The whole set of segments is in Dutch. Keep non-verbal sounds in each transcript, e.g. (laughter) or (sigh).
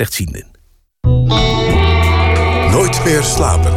slechtzienden. Nooit meer slapen.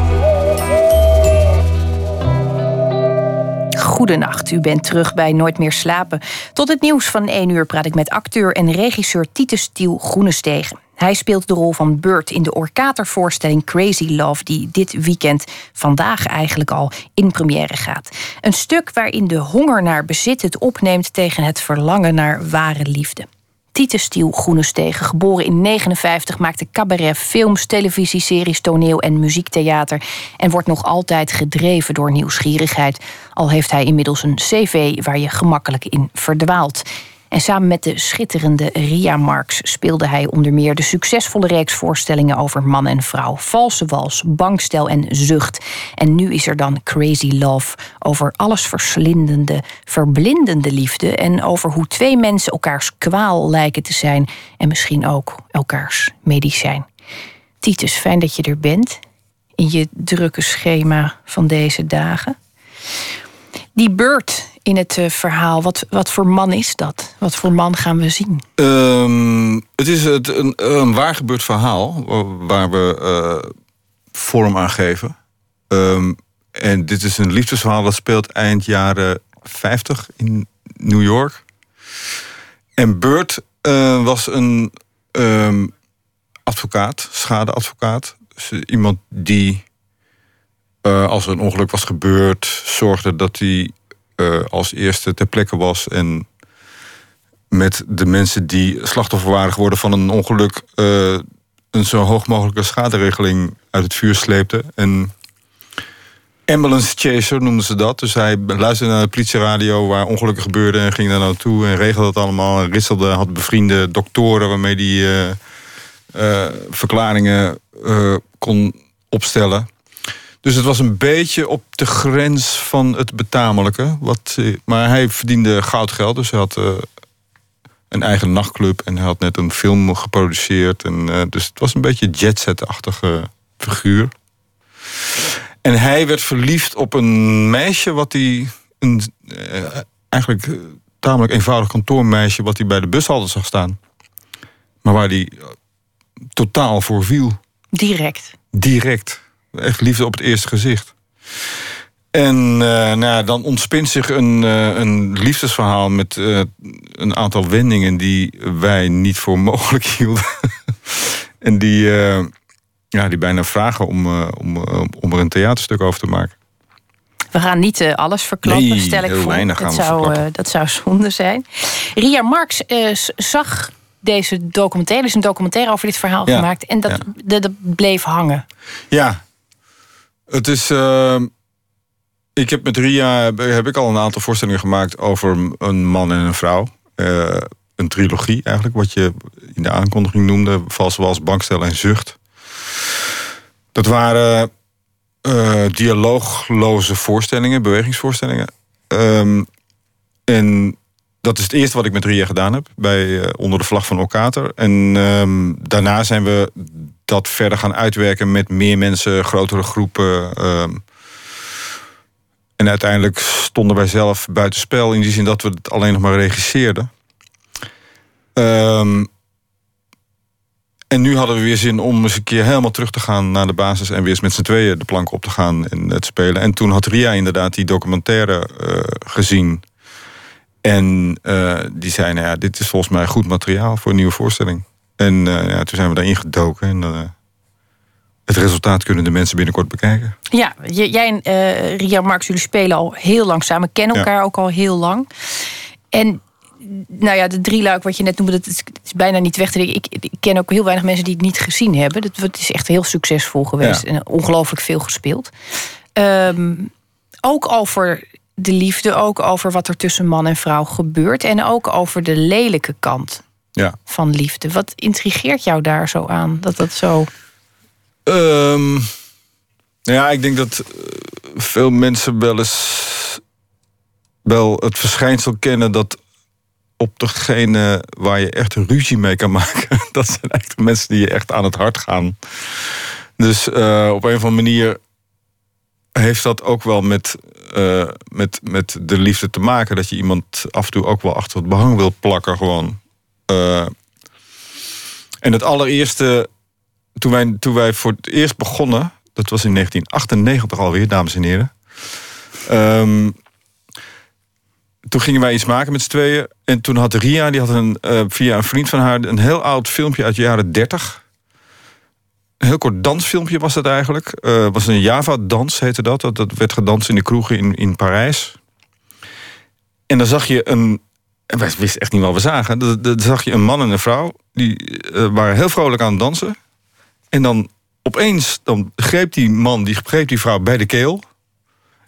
Goedenacht, u bent terug bij Nooit meer slapen. Tot het nieuws van 1 uur praat ik met acteur en regisseur Titus Tiel Groenestegen. Hij speelt de rol van Burt in de Orkater-voorstelling Crazy Love, die dit weekend, vandaag eigenlijk al, in première gaat. Een stuk waarin de honger naar bezit het opneemt tegen het verlangen naar ware liefde. Titus Stiel Groenestegen, geboren in 59, maakte cabaret, films, televisieseries, toneel en muziektheater. En wordt nog altijd gedreven door nieuwsgierigheid. Al heeft hij inmiddels een cv waar je gemakkelijk in verdwaalt. En samen met de schitterende Ria Marx speelde hij onder meer de succesvolle reeks voorstellingen over man en vrouw, valse wals, bankstel en zucht. En nu is er dan Crazy Love over allesverslindende, verblindende liefde en over hoe twee mensen elkaars kwaal lijken te zijn en misschien ook elkaars medicijn. Titus, fijn dat je er bent in je drukke schema van deze dagen. Die beurt in het uh, verhaal, wat, wat voor man is dat? Wat voor man gaan we zien? Um, het is het, een, een waar gebeurd verhaal waar we uh, vorm aan geven. Um, en dit is een liefdesverhaal dat speelt eind jaren 50 in New York. En Burt uh, was een um, advocaat, schadeadvocaat. Dus iemand die als er een ongeluk was gebeurd, zorgde dat hij uh, als eerste ter plekke was en met de mensen die slachtoffer waren geworden van een ongeluk uh, een zo hoog mogelijke schaderegeling uit het vuur sleepte. En ambulance chaser noemden ze dat. Dus hij luisterde naar de politieradio waar ongelukken gebeurden en ging daar naartoe en regelde het allemaal. En ritselde, had bevriende doktoren waarmee hij uh, verklaringen kon opstellen. Dus het was een beetje op de grens van het betamelijke. Wat, maar hij verdiende goudgeld, dus hij had uh, een eigen nachtclub en hij had net een film geproduceerd. En, uh, dus het was een beetje jetset-achtige figuur. En hij werd verliefd op een meisje wat hij. Een, uh, eigenlijk tamelijk eenvoudig kantoormeisje wat hij bij de bushalte zag staan. Maar waar hij totaal voor viel. Direct. Direct. Echt liefde op het eerste gezicht. En uh, nou ja, dan ontspint zich een, uh, een liefdesverhaal met uh, een aantal wendingen die wij niet voor mogelijk (laughs) hielden. en die, ja, die bijna vragen om, om, om er een theaterstuk over te maken. We gaan niet alles verklappen, nee, stel ik voor. dat, zou, verklappen. dat zou zonde zijn. Ria Marx zag deze documentaire, is een documentaire over dit verhaal Ja, gemaakt. En dat, ja. dat, dat bleef hangen. Ja, het is. uh, ik heb met Ria heb ik al een aantal voorstellingen gemaakt over een man en een vrouw. Uh, een trilogie eigenlijk, wat je in de aankondiging noemde, zoals bankstel en zucht. Dat waren uh, dialoogloze voorstellingen, bewegingsvoorstellingen. Um, en dat is het eerste wat ik met Ria gedaan heb, bij, uh, onder de vlag van Okater. En um, daarna zijn we dat verder gaan uitwerken met meer mensen, grotere groepen. Um, en uiteindelijk stonden wij zelf buitenspel in die zin dat we het alleen nog maar regisseerden. Um, en nu hadden we weer zin om eens een keer helemaal terug te gaan naar de basis en weer eens met z'n tweeën de plank op te gaan en het spelen. En toen had Ria inderdaad die documentaire uh, gezien. En uh, die zei, nou ja, dit is volgens mij goed materiaal voor een nieuwe voorstelling. En uh, ja, toen zijn we daarin gedoken. En uh, het resultaat kunnen de mensen binnenkort bekijken. Ja, jij en Ria Marx, jullie spelen al heel lang samen. Kennen elkaar ja. ook al heel lang. En nou ja, de drieluik wat je net noemde, dat is, bijna niet weg te denken. Ik, ik, ken ook heel weinig mensen die het niet gezien hebben. Dat, het is echt heel succesvol geweest. Ja. En ongelooflijk veel gespeeld. Um, ook over de liefde, ook over wat er tussen man en vrouw gebeurt. En ook over de lelijke kant ja. van liefde. Wat intrigeert jou daar zo aan? Dat dat zo. Um, ja, ik denk dat veel mensen wel eens wel het verschijnsel kennen dat op degene waar je echt ruzie mee kan (laughs) maken, dat zijn echt mensen die je echt aan het hart gaan. Dus uh, op een of andere manier heeft dat ook wel met, uh, met, met de liefde te maken. Dat je iemand af en toe ook wel achter het behang wil plakken gewoon. Uh, En het allereerste, toen wij, toen wij voor het eerst begonnen, dat was in 1998 alweer, dames en heren. Ehm, toen gingen wij iets maken met z'n tweeën. En toen had Ria, die had een, uh, via een vriend van haar... een heel oud filmpje uit de jaren 30. Een heel kort dansfilmpje was dat eigenlijk. Uh, was een Java-dans, heette dat. dat. Dat werd gedanst in de kroegen in, in Parijs. En dan zag je een... En wij wisten echt niet wat we zagen. Dan, zag je een man en een vrouw. Die uh, waren heel vrolijk aan het dansen. En dan opeens dan greep die man, die greep die vrouw bij de keel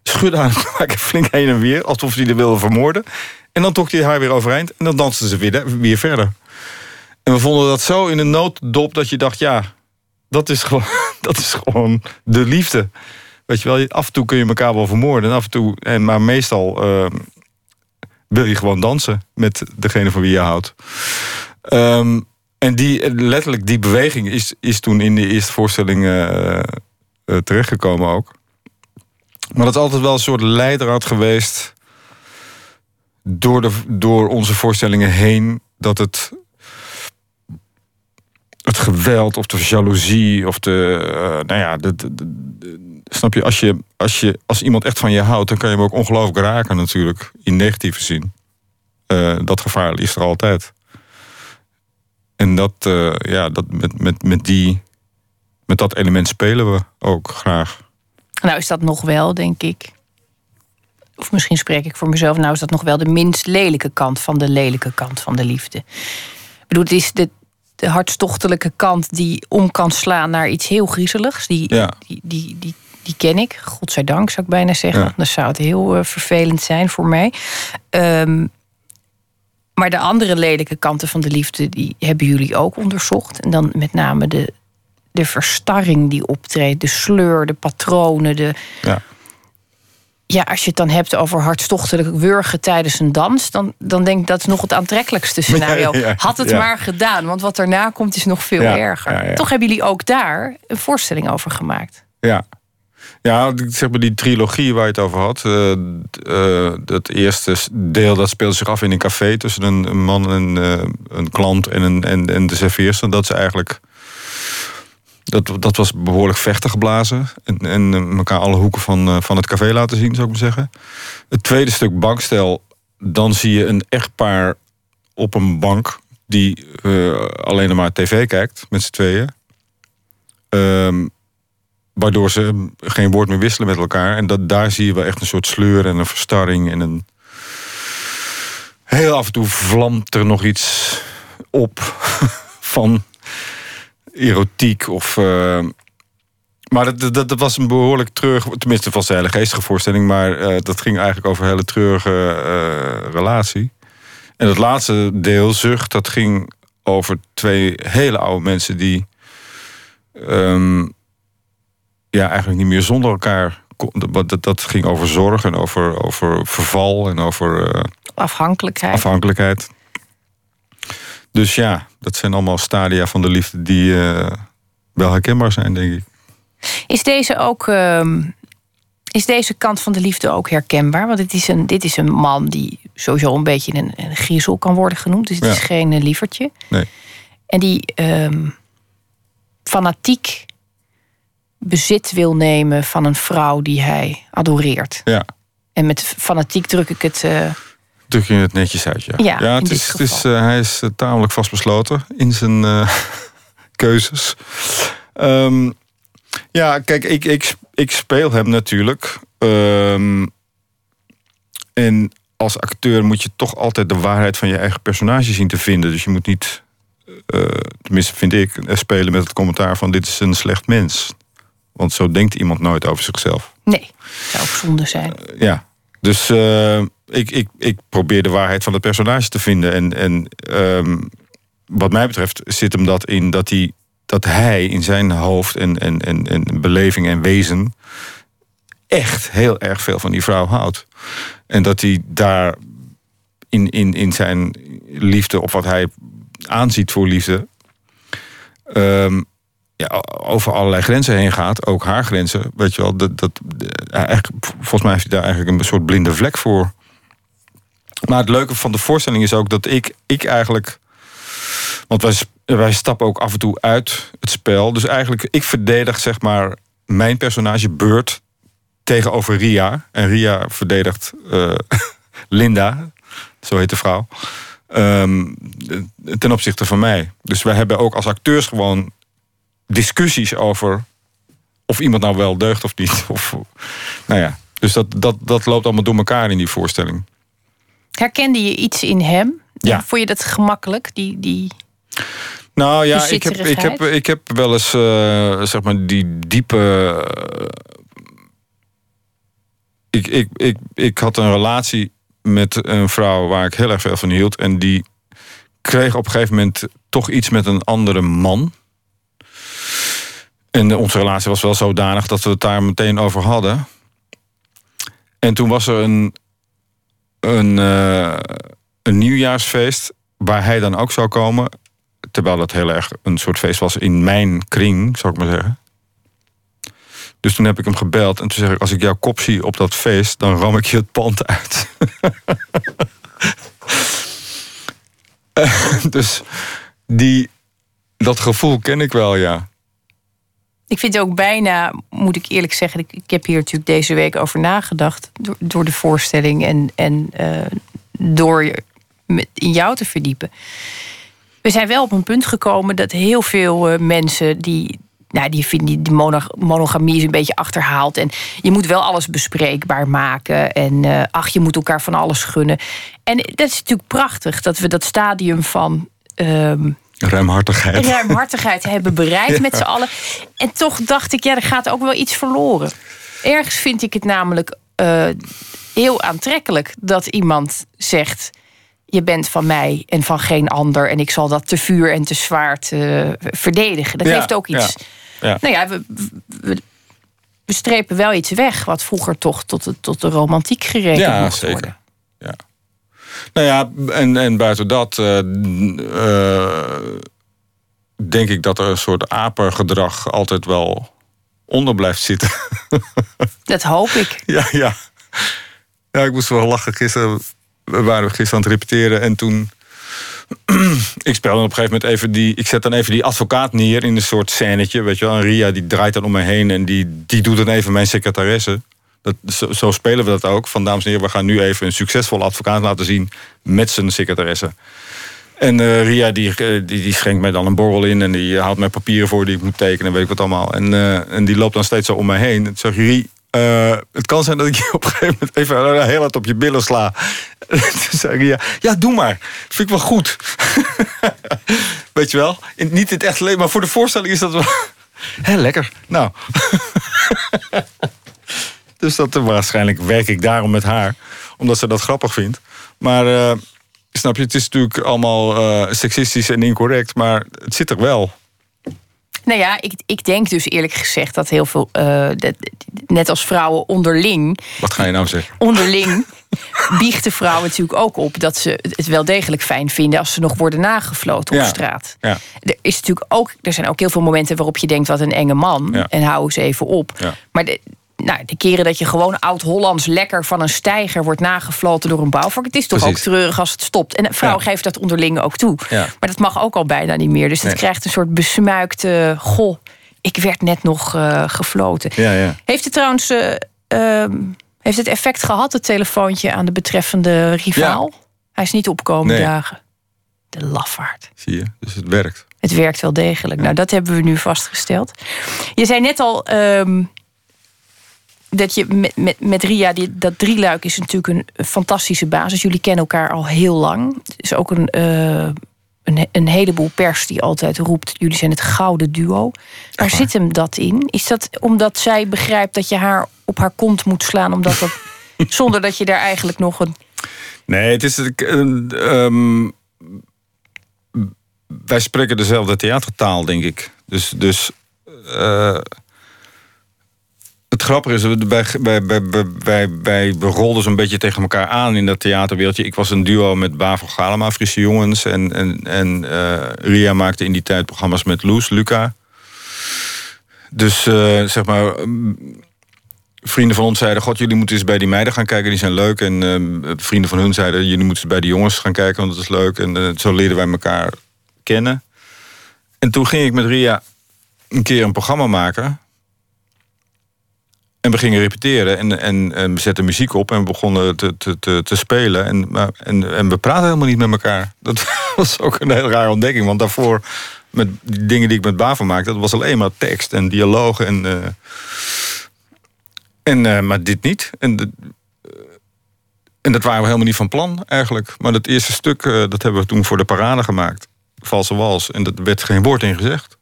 schudde haar (laughs) flink heen en weer, alsof ze die wilde vermoorden. En dan trok hij haar weer overeind en dan dansten ze weer, weer verder. En we vonden dat zo in een nooddop dat je dacht, ja, dat is gewoon, (laughs) dat is gewoon de liefde. Weet je wel, af en toe kun je elkaar wel vermoorden. En af en toe, en, maar meestal uh, wil je gewoon dansen met degene van wie je houdt. Um, en die, letterlijk die beweging is, is toen in de eerste voorstelling uh, uh, terechtgekomen ook. Maar dat is altijd wel een soort leidraad geweest. Door, de, door onze voorstellingen heen. Dat het. Het geweld of de jaloezie of de. Uh, nou ja, snap je als, je, als je. als iemand echt van je houdt, dan kan je hem ook ongelooflijk raken, natuurlijk. In negatieve zin. Uh, dat gevaar is er altijd. En dat, uh, ja, dat met, met, met, die, met dat element spelen we ook graag. Nou is dat nog wel, denk ik. Of misschien spreek ik voor mezelf. Nou is dat nog wel de minst lelijke kant van de lelijke kant van de liefde. Ik bedoel, het is de, de hartstochtelijke kant die om kan slaan naar iets heel griezeligs. Die, die, die, die, die, ken ik. Godzijdank zou ik bijna zeggen. Ja. Dan zou het heel uh, vervelend zijn voor mij. Um, maar de andere lelijke kanten van de liefde, die hebben jullie ook onderzocht. En dan met name de, de verstarring die optreedt, de sleur, de patronen. De... Ja. Ja, als je het dan hebt over hartstochtelijk wurgen tijdens een dans, dan, dan denk ik dat is nog het aantrekkelijkste (laughs) scenario. Ja, ja, Had het maar gedaan, want wat daarna komt is nog veel erger. Toch hebben jullie ook daar een voorstelling over gemaakt. Ja. Ja, zeg maar die trilogie waar je het over had. Uh, uh, dat eerste deel dat speelde zich af in een café tussen een, een man en uh, een klant en, een, en, en de serveerster. Dat is eigenlijk dat, dat was behoorlijk vechten geblazen. En, en eh, elkaar alle hoeken van, eh, van het café laten zien, zou ik maar zeggen. Het tweede stuk bankstel. Dan zie je een echtpaar op een bank... die uh, alleen maar tv kijkt, met z'n tweeën. Um, waardoor ze geen woord meer wisselen met elkaar. En dat, daar zie je wel echt een soort sleur en een verstarring... en een... Heel af en toe vlamt er nog iets op (laughs) van erotiek of. Uh, maar dat, dat, dat, was een behoorlijk terug, tenminste was een hele geestige voorstelling, maar uh, dat ging eigenlijk over een hele treurige uh, relatie. En het laatste deel, Zucht, dat ging over twee hele oude mensen die um, ja, eigenlijk niet meer zonder elkaar. Dat, dat ging over zorg en over, over verval en over. afhankelijkheid. Afhankelijkheid. Dus ja, dat zijn allemaal stadia van de liefde die uh, wel herkenbaar zijn, denk ik. Is deze ook. Uh, is deze kant van de liefde ook herkenbaar? Want het is een, dit is een man die sowieso een beetje een, een griezel kan worden genoemd. Dus het ja. is geen uh, lievertje. Nee. En die um, fanatiek bezit wil nemen van een vrouw die hij adoreert. Ja. En met fanatiek druk ik het uh, druk je het netjes uit, ja. Ja, ja het is, het is, uh, hij is uh, tamelijk vastbesloten in zijn uh, (laughs) keuzes. Um, ja, kijk, ik, ik, ik speel hem natuurlijk. Um, en als acteur moet je toch altijd de waarheid van je eigen personage zien te vinden. Dus je moet niet, tenminste vind ik, spelen met het commentaar van dit is een slecht mens. Want zo denkt iemand nooit over zichzelf. Nee, zou ook zonde zijn. ja, dus uh, ik, ik, ik probeer de waarheid van het personage te vinden. En, en um, wat mij betreft zit hem dat in dat hij, dat hij in zijn hoofd en, en, en, en beleving en wezen echt heel erg veel van die vrouw houdt. En dat hij daar in, in, in zijn liefde, of wat hij aanziet voor liefde, um, ja, over allerlei grenzen heen gaat, ook haar grenzen, weet je wel, dat, dat, eigenlijk, volgens mij heeft hij daar eigenlijk een soort blinde vlek voor. Maar het leuke van de voorstelling is ook dat ik, ik eigenlijk, want wij, wij stappen ook af en toe uit het spel. Dus eigenlijk, ik verdedig zeg maar mijn personage Beurt tegenover Ria. En Ria verdedigt uh, (laughs) Linda, zo heet de vrouw. Um, ten opzichte van mij. Dus wij hebben ook als acteurs gewoon discussies over of iemand nou wel deugt of niet. (laughs) Of, nou ja, dus dat, dat, dat loopt allemaal door elkaar in die voorstelling. Herkende je iets in hem? Ja. Vond je dat gemakkelijk, die, die nou ja, ik heb, ik, heb, ik heb wel eens uh, zeg maar die diepe. Uh, ik, ik, ik, ik had een relatie met een vrouw waar ik heel erg veel van hield. En die kreeg op een gegeven moment toch iets met een andere man. En onze relatie was wel zodanig dat we het daar meteen over hadden. En toen was er een, een, uh, een nieuwjaarsfeest waar hij dan ook zou komen. Terwijl het heel erg een soort feest was in mijn kring, zou ik maar zeggen. Dus toen heb ik hem gebeld en toen zeg ik: Als ik jouw kop zie op dat feest, dan ram ik je het pand uit. (laughs) dus die, dat gevoel ken ik wel, ja. Ik vind ook bijna, moet ik eerlijk zeggen, ik, ik heb hier natuurlijk deze week over nagedacht. Door, door de voorstelling en, en uh, door in jou te verdiepen. We zijn wel op een punt gekomen dat heel veel uh, mensen die. Nou, die vinden die, monogamie is een beetje achterhaald. En je moet wel alles bespreekbaar maken. En uh, ach, je moet elkaar van alles gunnen. En dat is natuurlijk prachtig dat we dat stadium van. Uh, Ruimhartigheid. Ruimhartigheid (laughs) hebben bereikt met z'n allen. En toch dacht ik, ja, er gaat ook wel iets verloren. Ergens vind ik het namelijk uh, heel aantrekkelijk dat iemand zegt: Je bent van mij en van geen ander. En ik zal dat te vuur en te zwaard uh, verdedigen. Dat heeft ook iets. Ja, ja. Nou ja, we, we, we, strepen wel iets weg wat vroeger toch tot de, tot de romantiek gerekend ja, zeker. worden. Ja, nou ja, en, en buiten dat uh, denk ik dat er een soort apergedrag altijd wel onder blijft zitten. (laughs) Dat hoop ik. Ja, ja. Ja, ik moest wel lachen. Gisteren we waren gisteren aan het repeteren en toen. (clears throat) ik speel dan op een gegeven moment even die. Ik zet dan even die advocaat neer in een soort scènetje. Weet je wel. En Ria die draait dan om me heen en die, die doet dan even mijn secretaresse. Dat, zo, spelen we dat ook. Van dames en heren, we gaan nu even een succesvolle advocaat laten zien met zijn secretaresse. En uh, Ria die, eh, die, die, schenkt mij dan een borrel in en die haalt mij papieren voor die ik moet tekenen, weet ik wat allemaal. En, uh, en die loopt dan steeds zo om mij heen. En zeg Rie, het kan zijn dat ik je op een gegeven moment even heel hard op je billen sla. (laughs) toen zei Ria, ja, doe maar. Vind ik wel goed. (laughs) weet je wel? Niet in het echt leven, maar voor de voorstelling is dat wel. (laughs) Hé, lekker. Nou. Dus dat, waarschijnlijk werk ik daarom met haar. Omdat ze dat grappig vindt. Maar uh, snap je, het is natuurlijk allemaal uh, seksistisch en incorrect. Maar het zit er wel. Nou ja, ik, ik denk dus eerlijk gezegd dat heel veel, uh, net als vrouwen onderling. Wat ga je nou zeggen? Onderling (laughs) biechten vrouwen natuurlijk ook op dat ze het wel degelijk fijn vinden als ze nog worden nagefloten op straat. Ja. Er, is natuurlijk ook, er zijn ook heel veel momenten waarop je denkt: wat een enge man. En hou eens even op. Maar de, nou, de keren dat je gewoon oud-Hollands lekker van een steiger wordt nagefloten door een bouwvak. Het is toch ook treurig als het stopt. En een vrouw geeft dat onderling ook toe. Maar dat mag ook al bijna niet meer. Dus het krijgt een soort besmuikte. Goh, ik werd net nog uh, gefloten. Ja, ja. Heeft het trouwens. Uh, heeft het effect gehad, het telefoontje aan de betreffende rivaal? Hij is niet opkomen dagen. De lafaard. Zie je, dus het werkt. Het werkt wel degelijk. Nou, dat hebben we nu vastgesteld. Je zei net al. Um, dat je met, met, met Ria, die, dat drieluik is natuurlijk een fantastische basis. Jullie kennen elkaar al heel lang. Er is ook een, uh, een, een, heleboel pers die altijd roept: jullie zijn het gouden duo. Waar zit hem dat in? Is dat omdat zij begrijpt dat je haar op haar kont moet slaan, omdat dat, (laughs) zonder dat je daar eigenlijk nog een. Nee, het is. Um, wij spreken dezelfde theatertaal, denk ik. Dus. dus uh, het grappige is, wij, wij, wij, wij, rolden zo'n beetje tegen elkaar aan in dat theaterwereldje. Ik was een duo met Bavel Galema, Friese jongens. En, en, en uh, Ria maakte in die tijd programma's met Loes, Luca. Dus uh, zeg maar, vrienden van ons zeiden... God, jullie moeten eens bij die meiden gaan kijken, die zijn leuk. En vrienden van hun zeiden, jullie moeten eens bij die jongens gaan kijken, want dat is leuk. En zo leerden wij elkaar kennen. En toen ging ik met Ria een keer een programma maken. En we gingen repeteren en, en, we zetten muziek op en we begonnen te, te, te, te spelen. En, en, en we praten helemaal niet met elkaar. Dat (laughs) was ook een hele rare ontdekking, want daarvoor met die dingen die ik met Bavo maakte, dat was alleen maar tekst en dialoog en. eh, en eh, maar dit niet. En, eh, en dat waren we helemaal niet van plan eigenlijk. Maar dat eerste stuk, dat hebben we toen voor de parade gemaakt. Valse wals. En dat werd geen woord in gezegd.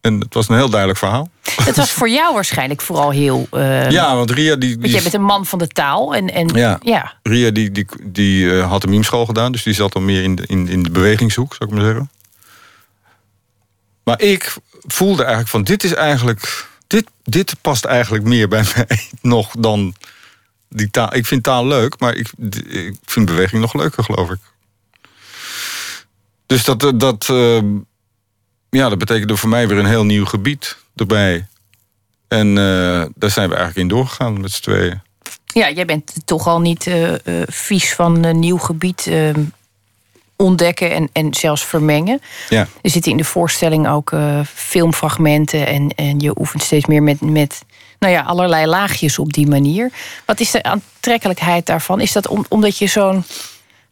En het was een heel duidelijk verhaal. Het was voor jou waarschijnlijk vooral heel. eh, Ja, want Ria die, Want die, jij bent een man van de taal. En, en Ja. ja. Ria die, die, die eh, had een mimeschool gedaan. Dus die zat dan meer in de, in, in de bewegingshoek, zou ik maar zeggen. Maar ik voelde eigenlijk van dit is eigenlijk... Dit, dit past eigenlijk meer bij (laughs) mij nog dan die taal. Ik vind taal leuk, maar ik, ik vind beweging nog leuker, geloof ik. Dus dat, eh, dat, ja, dat betekende voor mij weer een heel nieuw gebied erbij. En eh, daar zijn we eigenlijk in doorgegaan met z'n tweeën. ja, jij bent toch al niet eh, eh, vies van een nieuw gebied eh, ontdekken en, en zelfs vermengen. Ja. Er zitten in de voorstelling ook filmfragmenten en, en je oefent steeds meer met, met nou ja, allerlei laagjes op die manier. Wat is de aantrekkelijkheid daarvan? Is dat om, omdat je zo'n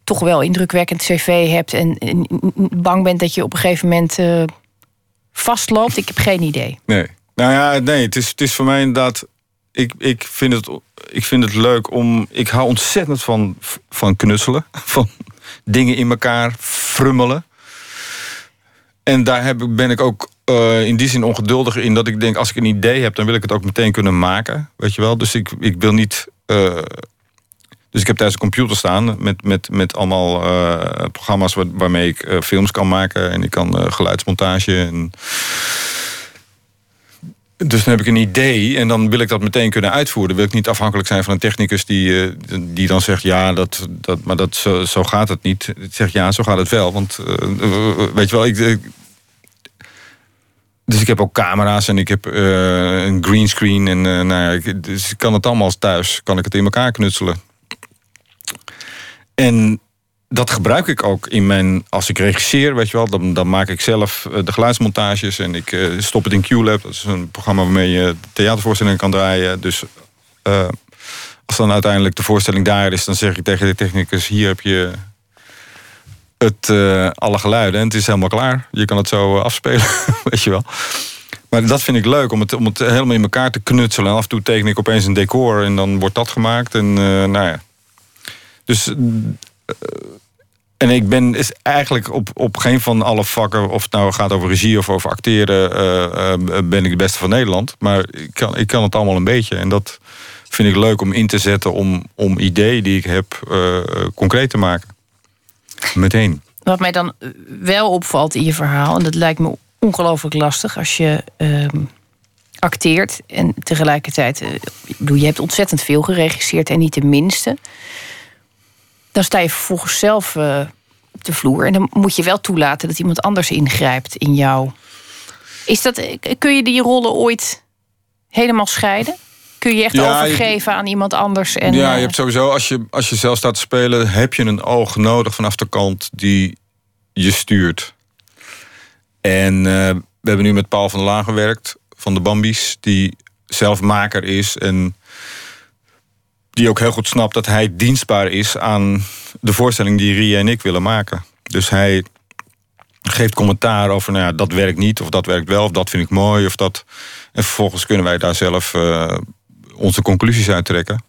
toch wel indrukwekkend cv hebt en, en bang bent dat je op een gegeven moment vastloopt? Ik heb geen idee. Nee. Nou ja, nee, het is, het is voor mij inderdaad. Ik, ik, vind het, ik vind het leuk om. Ik hou ontzettend van, van knutselen. (laughs) Van dingen in elkaar frummelen. En daar heb, ben ik ook eh, in die zin ongeduldiger in dat ik denk: als ik een idee heb, dan wil ik het ook meteen kunnen maken. Weet je wel? Dus ik, ik wil niet. eh, dus ik heb thuis een computer staan met, met, met allemaal eh, programma's waar- waarmee ik eh, films kan maken. En ik kan eh, geluidsmontage en dus dan heb ik een idee en dan wil ik dat meteen kunnen uitvoeren. Wil ik niet afhankelijk zijn van een technicus die, die dan zegt... ja, dat, dat, maar dat, zo, zo gaat het niet. Ik zeg ja, zo gaat het wel. Want weet je wel, ik, dus ik heb ook camera's en ik heb eh, een greenscreen. En, nou ja, dus ik kan het allemaal thuis. Kan ik het in elkaar knutselen. En dat gebruik ik ook in mijn. Als ik regisseer, weet je wel, dan, dan maak ik zelf eh, de geluidsmontages en ik eh, stop het in QLab. Dat is een programma waarmee je theatervoorstellingen kan draaien. Dus eh, als dan uiteindelijk de voorstelling daar is, dan zeg ik tegen de technicus: hier heb je het, alle geluiden en het is helemaal klaar. Je kan het zo afspelen, (laughs) weet je wel. Maar dat vind ik leuk, om het, om het helemaal in elkaar te knutselen. En af en toe teken ik opeens een decor en dan wordt dat gemaakt. En nou ja. Dus en ik ben is eigenlijk op, op geen van alle vakken, of het nou gaat over regie of over acteren, eh, eh, ben ik de beste van Nederland. Maar ik kan, ik kan het allemaal een beetje. En dat vind ik leuk om in te zetten om, om ideeën die ik heb eh, concreet te maken. Meteen. Wat mij dan eh, wel opvalt in je verhaal, en dat lijkt me ongelooflijk lastig als je ehm, acteert en tegelijkertijd, eh, je hebt ontzettend veel geregisseerd en niet de minste. Dan sta je vervolgens zelf eh, op de vloer en dan moet je wel toelaten dat iemand anders ingrijpt in jou. Is dat, eh, kun je die rollen ooit helemaal scheiden? Kun je echt Ja, je- overgeven aan iemand anders? En, ja, eh, je hebt sowieso, als je, als je zelf staat te spelen, heb je een oog nodig vanaf de kant die je stuurt. En eh, we hebben nu met Paul van der Laan gewerkt, van de Bambies, die zelf maker is en die ook heel goed snapt dat hij dienstbaar is aan de voorstelling die Ria en ik willen maken. Dus hij geeft commentaar over, nou ja, dat werkt niet, of dat werkt wel, of dat vind ik mooi, of dat. En vervolgens kunnen wij daar zelf eh, onze conclusies uit trekken.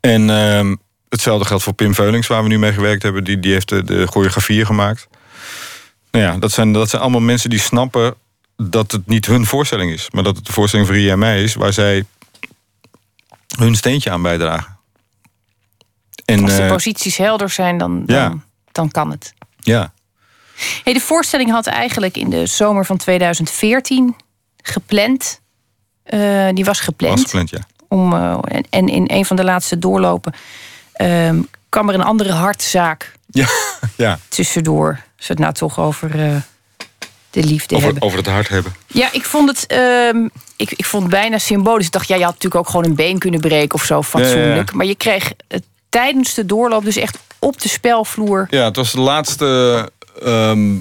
En ehm, hetzelfde geldt voor Pim Veulings, waar we nu mee gewerkt hebben. Die, die heeft de, de choreografieën gemaakt. Nou ja, dat zijn, dat zijn allemaal mensen die snappen dat het niet hun voorstelling is. Maar dat het de voorstelling van Ria en mij is, waar zij hun steentje aan bijdragen. En, als de eh, posities helder zijn, dan, dan, ja. dan kan het. ja, Hey, de voorstelling had eigenlijk in de zomer van 2014 gepland. Eh, die was gepland. was gepland, ja. Om, eh, en, en in een van de laatste doorlopen ehm, kwam er een andere hartzaak Ja, (laughs) ja. tussendoor. Als we het nou toch over de liefde Over, hebben. over het hart hebben. Ja, ik vond het, ehm, ik, ik vond het bijna symbolisch. Ik dacht, ja, je had natuurlijk ook gewoon een been kunnen breken of zo, fatsoenlijk. Maar je kreeg eh, tijdens de doorloop dus echt op de spelvloer. Ja, het was de laatste. ehm,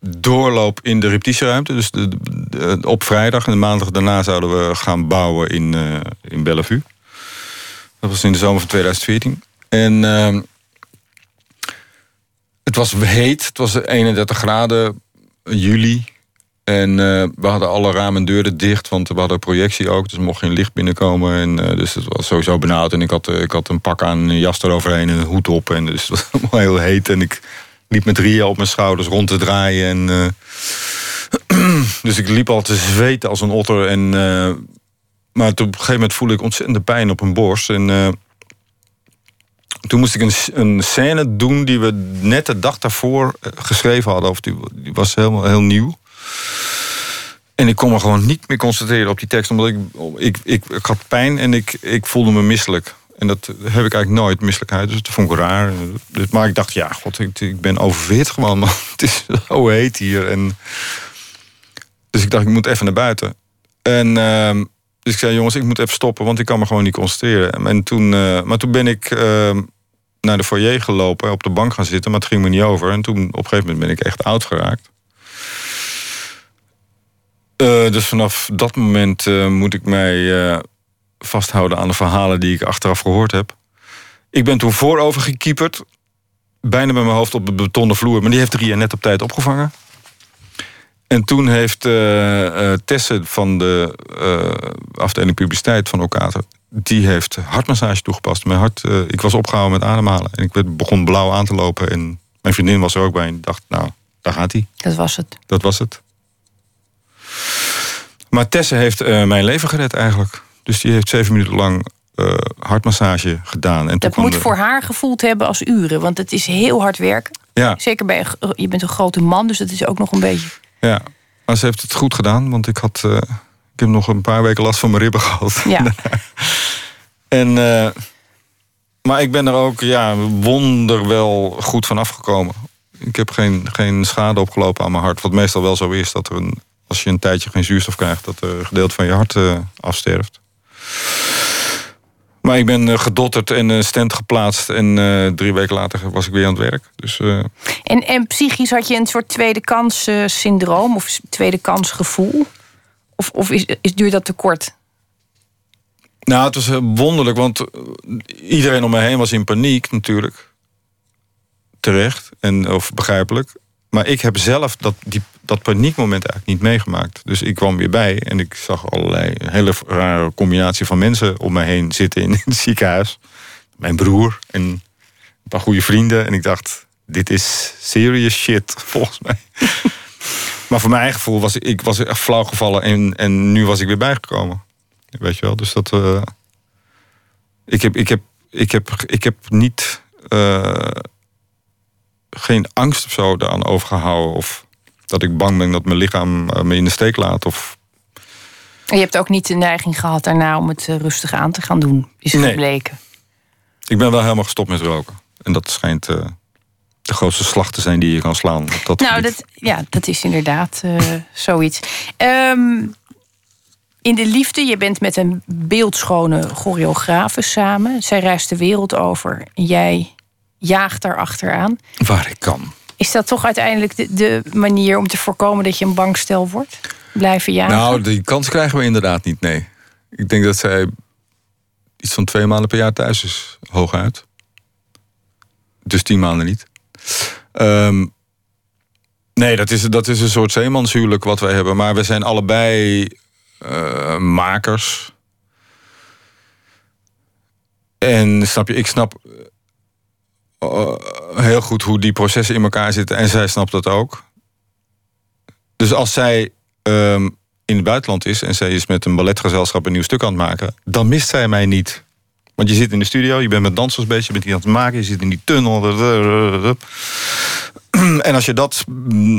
doorloop in de repetitieruimte. Dus de, op vrijdag en de maandag daarna zouden we gaan bouwen in, uh, in Bellevue. Dat was in de zomer van 2014. En uh, het was heet. Het was 31 graden juli. En uh, we hadden alle ramen en deuren dicht, want we hadden projectie ook. Dus mocht geen licht binnenkomen. En, uh, dus het was sowieso benauwd. En ik had, ik had een pak aan, een jas eroverheen en een hoed op. En dus (laughs) het was allemaal heel heet. En ik liep met Ria op mijn schouders rond te draaien. En, (clears throat) dus ik liep al te zweten als een otter. En, maar op een gegeven moment voelde ik ontzettende pijn op mijn borst. En toen moest ik een, scène doen die we net de dag daarvoor geschreven hadden. Of die, was helemaal heel nieuw. En ik kon me gewoon niet meer concentreren op die tekst. Omdat ik, ik, ik, had pijn en ik, ik voelde me misselijk. En dat heb ik eigenlijk nooit, misselijkheid. Dus dat vond ik raar. Dus, maar ik dacht, ja, god, ik, ik ben oververhit gewoon. Man. (laughs) Het is zo heet hier. En dus ik dacht, ik moet even naar buiten. En uh, dus ik zei, jongens, ik moet even stoppen, want ik kan me gewoon niet concentreren. En toen, uh, maar toen ben ik uh, naar de foyer gelopen, op de bank gaan zitten, maar het ging me niet over. En toen op een gegeven moment ben ik echt oud geraakt. Uh, dus vanaf dat moment moet ik mij vasthouden aan de verhalen die ik achteraf gehoord heb. Ik ben toen voorover gekieperd. Bijna met mijn hoofd op de betonnen vloer. Maar die heeft Ria net op tijd opgevangen. En toen heeft uh, uh, Tesse van de uh, afdeling publiciteit van Okater... die heeft hartmassage toegepast. Mijn hart, ik was opgehouden met ademhalen. En ik begon blauw aan te lopen. En mijn vriendin was er ook bij. En dacht, nou, daar gaat hij. Dat was het. Dat was het. Maar Tesse heeft mijn leven gered eigenlijk. Dus die heeft zeven minuten lang uh, hartmassage gedaan. En dat moet voor haar gevoeld hebben als uren, want het is heel hard werken. Ja. Zeker bij je bent een grote man, dus dat is ook nog een beetje. Ja, maar ze heeft het goed gedaan, want ik had, uh, ik heb nog een paar weken last van mijn ribben gehad. Ja. (laughs) en, uh, maar ik ben er ook, ja, wonder wel goed van afgekomen. Ik heb geen, geen schade opgelopen aan mijn hart, wat meestal wel zo is dat er een, als je een tijdje geen zuurstof krijgt, dat er een gedeelte van je hart afsterft. Maar ik ben gedotterd en stent geplaatst. En uh, drie weken later was ik weer aan het werk. Dus, uh... en, en psychisch had je een soort tweede kans uh, syndroom of tweede kans gevoel? Of, of is, is, duurt dat te kort? Nou, het was wonderlijk, want iedereen om me heen was in paniek natuurlijk. Terecht, en, of begrijpelijk. Maar ik heb zelf dat, die, dat paniekmoment eigenlijk niet meegemaakt. Dus ik kwam weer bij en ik zag allerlei een hele rare combinatie van mensen om me heen zitten in (laughs) het ziekenhuis. Mijn broer en een paar goede vrienden. En ik dacht, dit is serious shit, (laughs) volgens mij. maar voor mijn eigen gevoel was ik was echt flauw gevallen en, en nu was ik weer bijgekomen. Weet je wel, dus dat. Uh, ik, heb, ik, heb, ik, heb, ik heb niet. Uh, geen angst of zo daaraan overgehouden. Of dat ik bang ben dat mijn lichaam me in de steek laat. Of... En je hebt ook niet de neiging gehad daarna om het rustig aan te gaan doen, is nee. gebleken. Ik ben wel helemaal gestopt met roken. En dat schijnt uh, de grootste slag te zijn die je kan slaan. Dat nou, dat, ja, dat is inderdaad uh, zoiets. Um, in de liefde, je bent met een beeldschone choreografe samen. Zij reist de wereld over. Jij jaagt daar achteraan. Waar ik kan. Is dat toch uiteindelijk de, manier om te voorkomen dat je een bankstel wordt? Blijven jagen? Nou, die kans krijgen we inderdaad niet, nee. Ik denk dat zij iets van twee maanden per jaar thuis is, hooguit. Dus tien maanden niet. Um, nee, dat is, dat is een soort zeemanshuwelijk wat wij hebben. Maar we zijn allebei uh, makers. En snap je, ik snap heel goed hoe die processen in elkaar zitten. En zij snapt dat ook. Dus als zij um, in het buitenland is en zij is met een balletgezelschap een nieuw stuk aan het maken, dan mist zij mij niet. Want je zit in de studio, je bent met dansers bezig, je bent hier aan het maken, je zit in die tunnel. En als je dat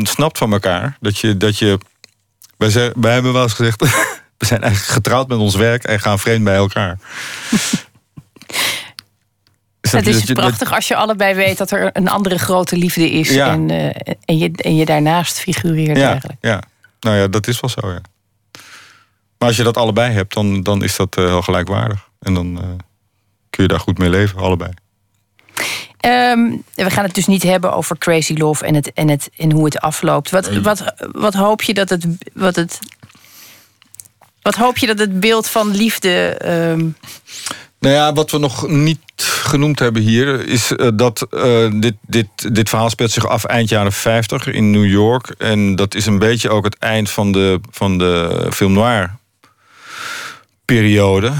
snapt van elkaar, dat je. Dat je wij hebben wel eens gezegd, (laughs) we zijn eigenlijk getrouwd met ons werk en gaan vreemd bij elkaar. Het is prachtig als je allebei weet dat er een andere grote liefde is. Ja. En, uh, en, je, en je daarnaast figureert ja, eigenlijk. Ja, nou ja, dat is wel zo, ja. Maar als je dat allebei hebt, dan, dan is dat heel gelijkwaardig. En dan uh, kun je daar goed mee leven, allebei. Ehm, we gaan het dus niet hebben over Crazy Love en, het, en, het, en hoe het afloopt. Wat, wat, wat hoop je dat het. Wat, het, wat hoop je dat het beeld van liefde. Um... Nou ja, wat we nog niet genoemd hebben hier, is uh, dat uh, dit, dit, dit verhaal speelt zich af eind jaren 50 in New York. En dat is een beetje ook het eind van de, van de film noir periode.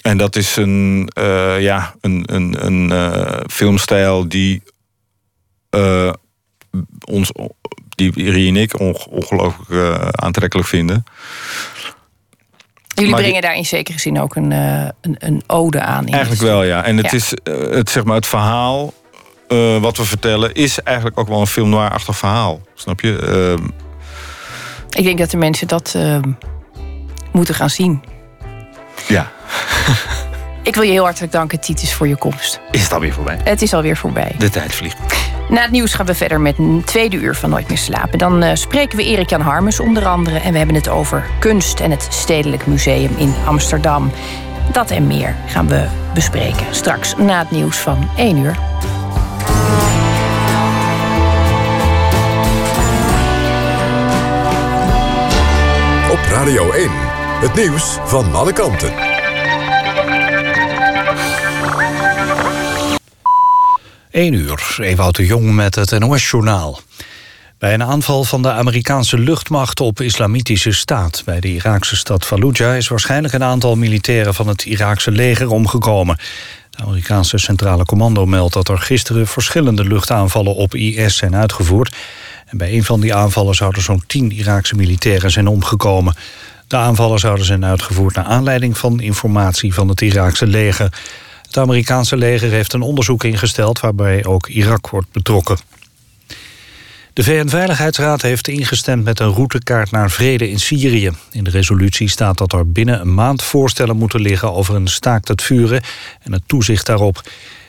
En dat is een, uh, ja, een, een, een filmstijl die ons, die Rie en ik ongelooflijk aantrekkelijk vinden. Jullie brengen daar in zekere zin ook een, een, een ode aan. Eigenlijk wel, ja. En het is het, zeg maar, het verhaal wat we vertellen, is eigenlijk ook wel een film noir-achtig verhaal. Snap je? Ehm, ik denk dat de mensen dat ehm, moeten gaan zien. Ja. (laughs) Ik wil je heel hartelijk danken, Titus, voor je komst. Is het alweer voorbij? Het is alweer voorbij. De tijd vliegt. Na het nieuws gaan we verder met een tweede uur van Nooit meer slapen. Dan uh, spreken we Erik-Jan Harmes onder andere. En we hebben het over kunst en het Stedelijk Museum in Amsterdam. Dat en meer gaan we bespreken straks na het nieuws van 1 uur. Op Radio 1, het nieuws van alle kanten. 1 uur, Ewout de Jong met het NOS-journaal. Bij een aanval van de Amerikaanse luchtmacht op islamitische staat... bij de Iraakse stad Fallujah is waarschijnlijk een aantal militairen... van het Iraakse leger omgekomen. Het Amerikaanse Centrale Commando meldt dat er gisteren... verschillende luchtaanvallen op IS zijn uitgevoerd. En bij een van die aanvallen zouden zo'n 10 Iraakse militairen zijn omgekomen. De aanvallen zouden zijn uitgevoerd naar aanleiding van informatie van het Iraakse leger... Het Amerikaanse leger heeft een onderzoek ingesteld... waarbij ook Irak wordt betrokken. De VN-veiligheidsraad heeft ingestemd met een routekaart naar vrede in Syrië. In de resolutie staat dat er binnen een maand voorstellen moeten liggen... over een staakt het vuren en het toezicht daarop.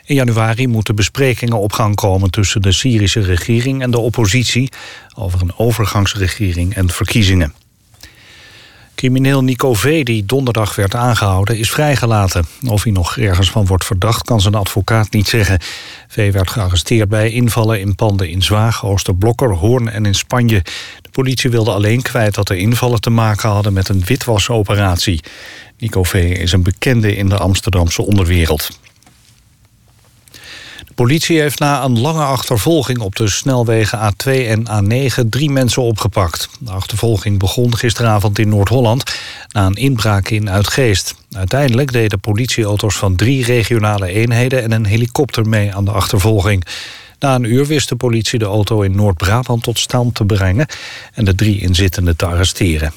In januari moeten besprekingen op gang komen tussen de Syrische regering en de oppositie... over een overgangsregering en verkiezingen. Crimineel Nico V., die donderdag werd aangehouden, is vrijgelaten. Of hij nog ergens van wordt verdacht, kan zijn advocaat niet zeggen. V. werd gearresteerd bij invallen in panden in Zwaag, Oosterblokker, Hoorn en in Spanje. De politie wilde alleen kwijt dat de invallen te maken hadden met een witwasoperatie. Nico V. is een bekende in de Amsterdamse onderwereld politie heeft na een lange achtervolging op de snelwegen A2 en A9 drie mensen opgepakt. De achtervolging begon gisteravond in Noord-Holland na een inbraak in Uitgeest. Uiteindelijk deden politieauto's van drie regionale eenheden en een helikopter mee aan de achtervolging. Na een uur wist de politie de auto in Noord-Brabant tot stand te brengen en de drie inzittenden te arresteren.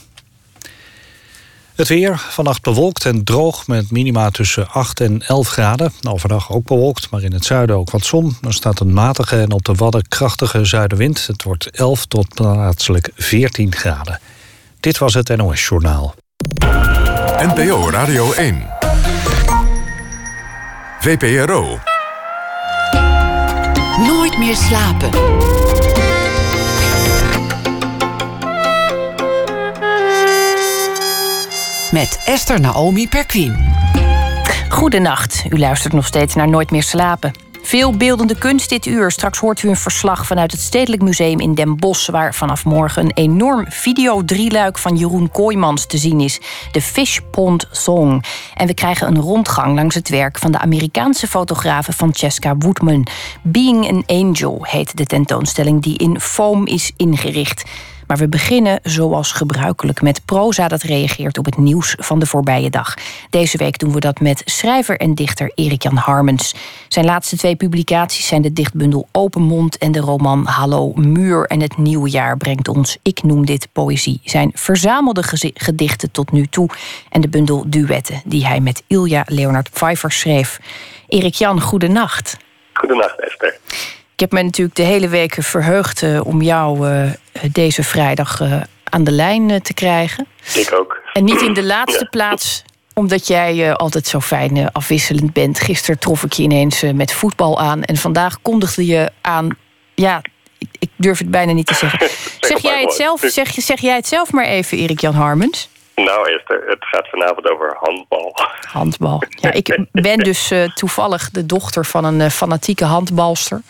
Het weer, vannacht bewolkt en droog met minima tussen 8 en 11 graden. Overdag ook bewolkt, maar in het zuiden ook wat zon. Er staat een matige en op de wadden krachtige zuidenwind. Het wordt 11 tot plaatselijk 14 graden. Dit was het NOS Journaal. NPO Radio 1. VPRO. Nooit meer slapen. Met Esther Naomi Perquin. Goedenacht, u luistert nog steeds naar Nooit meer slapen. Veel beeldende kunst dit uur. Straks hoort u een verslag vanuit het Stedelijk Museum in Den Bosch... waar vanaf morgen een enorm video-drieluik van Jeroen Kooijmans te zien is. De Fish Pond Song. En we krijgen een rondgang langs het werk van de Amerikaanse fotografe Francesca Woodman. Being an Angel heet de tentoonstelling die in foam is ingericht. Maar we beginnen zoals gebruikelijk met proza dat reageert op het nieuws van de voorbije dag. Deze week doen we dat met schrijver en dichter Erik-Jan Harmens. Zijn laatste twee publicaties zijn de dichtbundel Open Mond en de roman Hallo Muur. En het nieuwe jaar brengt ons, ik noem dit poëzie, zijn verzamelde gedichten tot nu toe. En de bundel Duetten die hij met Ilja Leonard Pfeiffer schreef. Erik-Jan, goedenacht. Goedenacht, Esther. Ik heb me natuurlijk de hele week verheugd uh, om jou uh, deze vrijdag uh, aan de lijn te krijgen. Ik ook. En niet in de laatste ja. plaats omdat jij altijd zo fijn afwisselend bent. Gisteren trof ik je ineens met voetbal aan. En vandaag kondigde je aan. Ja, ik, ik durf het bijna niet te zeggen. (laughs) zeg, jij het zelf, zeg, zeg jij het zelf maar even, Erik-Jan Harmens? Nou Esther, het gaat vanavond over handbal. Handbal. Ja, ik (laughs) ben dus uh, toevallig de dochter van een uh, fanatieke handbalster.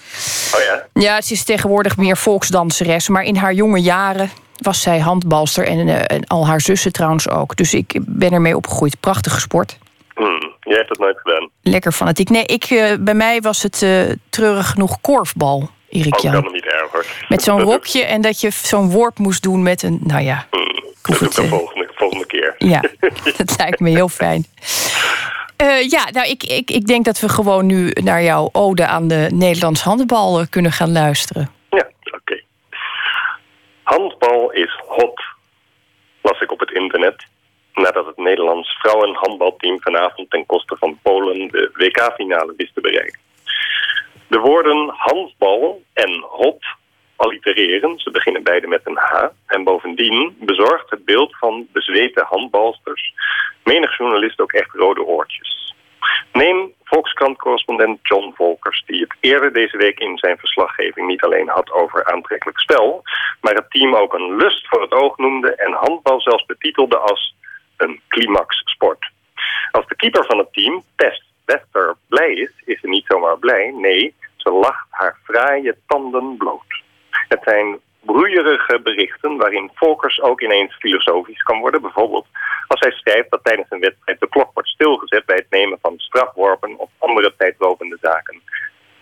Oh ja? Ja, ze is tegenwoordig meer volksdanseres. Maar in haar jonge jaren was zij handbalster. En, uh, en al haar zussen trouwens ook. Dus ik ben ermee opgegroeid. Prachtige sport. Hmm, jij hebt het nooit gedaan. Lekker fanatiek. Nee, ik, bij mij was het treurig genoeg korfbal. Erik Jan. kan hem niet erg hoor. Met zo'n rokje en dat je zo'n worp moest doen met een... Nou ja, Hmm, ik hoef dat doe ik het, de eh, volgende, volgende keer. Ja, (laughs) dat lijkt me heel fijn. Eh, ja, nou, ik, ik, ik denk dat we gewoon nu naar jouw ode aan de Nederlands handbal eh, kunnen gaan luisteren. Ja, oké. Handbal is hot, las ik op het internet. Nadat het Nederlands vrouwenhandbalteam vanavond ten koste van Polen de WK-finale wist te bereiken. De woorden handbal en hot allitereren. Ze beginnen beide met een H. En bovendien bezorgt het beeld van bezweten handbalsters menig journalist ook echt rode oortjes. Neem Volkskrant-correspondent John Volkers, die het eerder deze week in zijn verslaggeving niet alleen had over aantrekkelijk spel, maar het team ook een lust voor het oog noemde en handbal zelfs betitelde als een climaxsport. Als de keeper van het team, Tess Wester, blij is, is ze niet zomaar blij. Nee, ze lacht haar fraaie tanden bloot. Het zijn broeierige berichten waarin Volkers ook ineens filosofisch kan worden. Bijvoorbeeld als hij schrijft dat tijdens een wedstrijd de klok wordt stilgezet bij het nemen van strafworpen of andere tijdlopende zaken.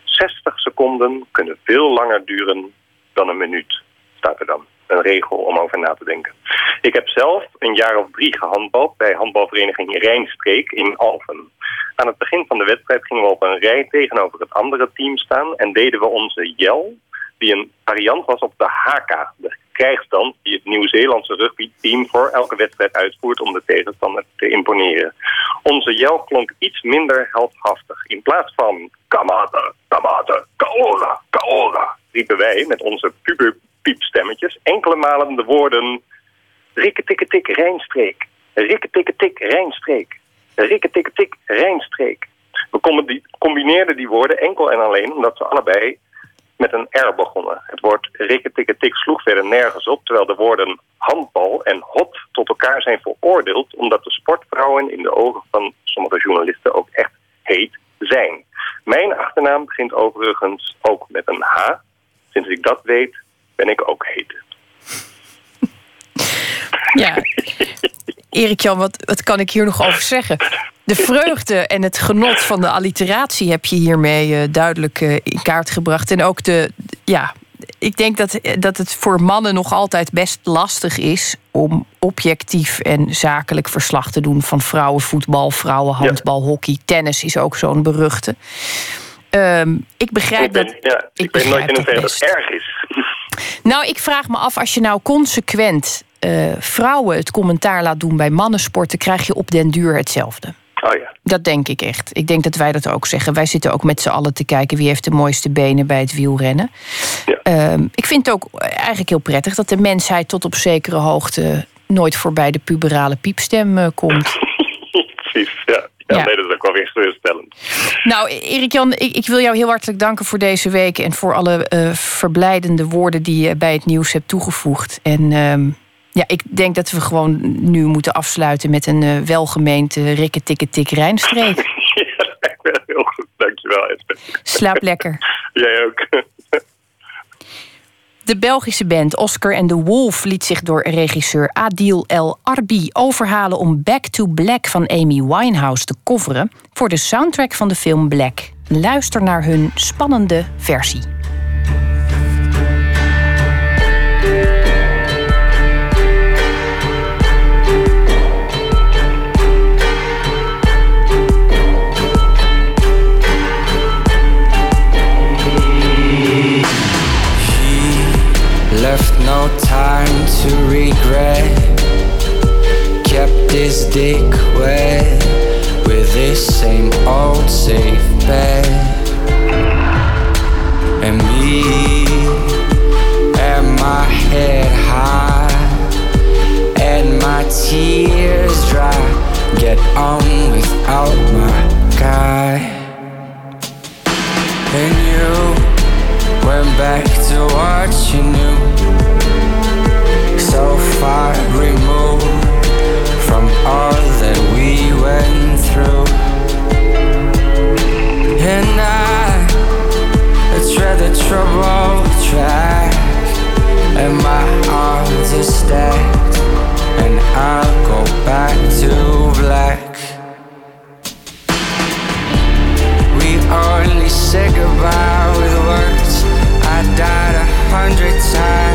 60 seconden kunnen veel langer duren dan een minuut, staat er dan. Een regel om over na te denken. Ik heb zelf een jaar of drie gehandbald bij handbalvereniging Rijnstreek in Alphen. Aan het begin van de wedstrijd gingen we op een rij tegenover het andere team staan en deden we onze jel, die een variant was op de HK, de krijgsstand die het Nieuw-Zeelandse rugbyteam voor elke wedstrijd uitvoert om de tegenstander te imponeren. Onze jel klonk iets minder heldhaftig. In plaats van kamate, kamate, kaola, kaola, riepen wij met onze puberpiepstemmetjes enkele malen de woorden rikketikketik Rijnstreek, rikketikketik Rijnstreek, rikketikketik Rijnstreek. We combi- combineerden die woorden enkel en alleen omdat ze allebei met een R begonnen. Het woord rikketikketik sloeg verder nergens op, terwijl de woorden handbal en hot tot elkaar zijn veroordeeld, omdat de sportvrouwen in de ogen van sommige journalisten ook echt heet zijn. Mijn achternaam begint overigens ook met een H. Sinds ik dat weet, ben ik ook heet. Ja. Erik Jan, wat, wat kan ik hier nog over zeggen? De vreugde en het genot van de alliteratie heb je hiermee eh, duidelijk eh, in kaart gebracht. En ook de, ja, ik denk dat, dat het voor mannen nog altijd best lastig is om objectief en zakelijk verslag te doen van vrouwenvoetbal, vrouwenhandbal, hockey, tennis is ook zo'n beruchte. Ehm, ik begrijp Ik ben, dat. ja, ik, nooit in hoeverre dat erg is. (laughs) Nou, ik vraag me af, als je nou consequent eh, vrouwen het commentaar laat doen bij mannensporten, krijg je op den duur hetzelfde. Oh ja. Dat denk ik echt. Ik denk dat wij dat ook zeggen. Wij zitten ook met z'n allen te kijken wie heeft de mooiste benen bij het wielrennen. Ja. Ehm, ik vind het ook eigenlijk heel prettig dat de mensheid tot op zekere hoogte nooit voorbij de puberale piepstem eh, komt. (laughs) Precies, ja. Ja, Ja. nee, dat is ook wel weer geruststellend. Nou, Erik-Jan, ik, ik wil jou heel hartelijk danken voor deze week... en voor alle eh, verblijdende woorden die je bij het nieuws hebt toegevoegd. En ehm, ja, ik denk dat we gewoon nu moeten afsluiten... met een eh, welgemeend uh, rikketikketik Rijnstreek. (laughs) ja, heel goed. Dankjewel, Esther. Slaap lekker. (laughs) Jij ook. (laughs) De Belgische band Oscar and the Wolf liet zich door regisseur Adil El Arbi overhalen om Back to Black van Amy Winehouse te coveren voor de soundtrack van de film Black. Luister naar hun spannende versie. Left no time to regret. Kept his dick wet with this same old safe bet. And me, and my head high, and my tears dry. Get on without my guy. And you Went back to what you knew. So far removed From all that we went through. And I, I tread the trouble track. And my arms are stacked. And I'll go back to black. We only say goodbye with words hundred times.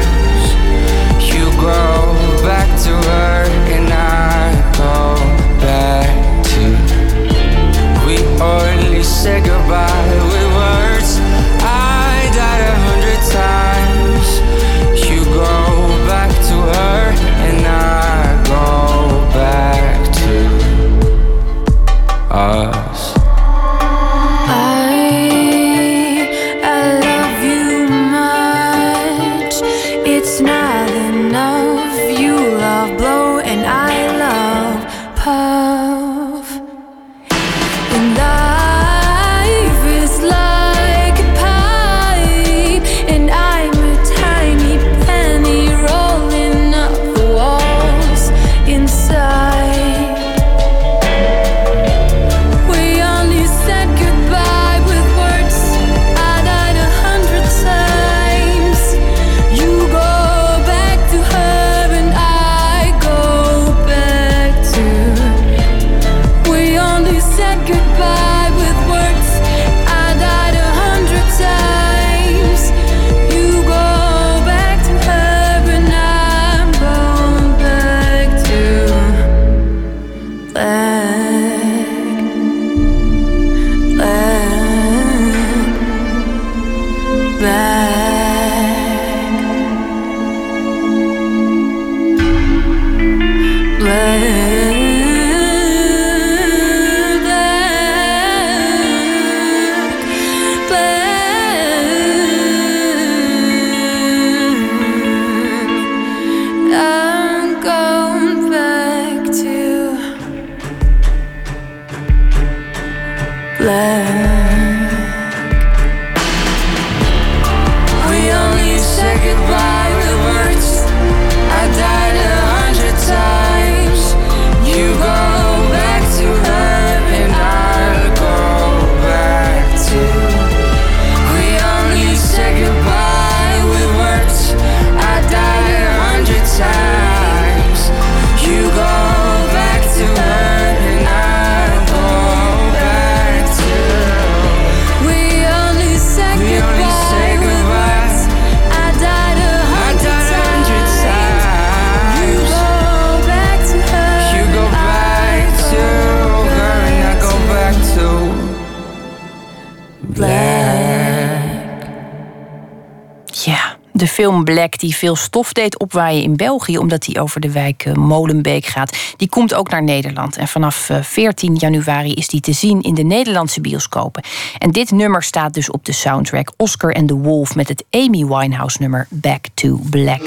Film Black, die veel stof deed opwaaien in België, omdat hij over de wijk eh, Molenbeek gaat, die komt ook naar Nederland. En vanaf 14 eh, januari is die te zien in de Nederlandse bioscopen. En dit nummer staat dus op de soundtrack Oscar and the Wolf met het Amy Winehouse nummer Back to Black.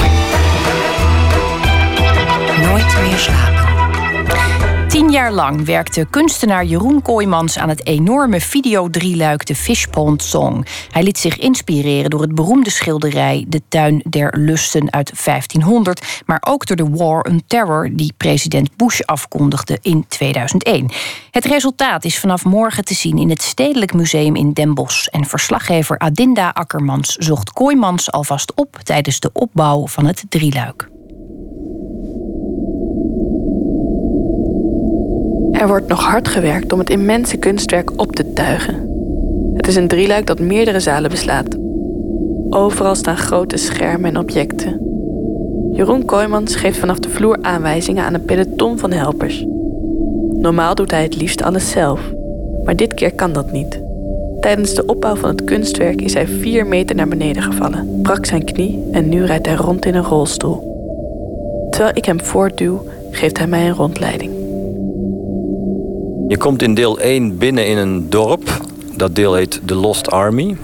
Nooit meer slapen. Tien jaar lang werkte kunstenaar Jeroen Kooijmans aan het enorme videodrieluik De Fishpond Song. Hij liet zich inspireren door het beroemde schilderij De Tuin der Lusten uit 1500, maar ook door de War on Terror die president Bush afkondigde in 2001. Het resultaat is vanaf morgen te zien in het Stedelijk Museum in Den Bosch. En verslaggever Adinda Akkermans zocht Kooijmans alvast op tijdens de opbouw van het drieluik. Er wordt nog hard gewerkt om het immense kunstwerk op te tuigen. Het is een drieluik dat meerdere zalen beslaat. Overal staan grote schermen en objecten. Jeroen Kooijmans geeft vanaf de vloer aanwijzingen aan een peloton van helpers. Normaal doet hij het liefst alles zelf, maar dit keer kan dat niet. Tijdens de opbouw van het kunstwerk is hij vier meter naar beneden gevallen, brak zijn knie en nu rijdt hij rond in een rolstoel. Terwijl ik hem voortduw, geeft hij mij een rondleiding. Je komt in deel 1 binnen in een dorp. Dat deel heet The Lost Army.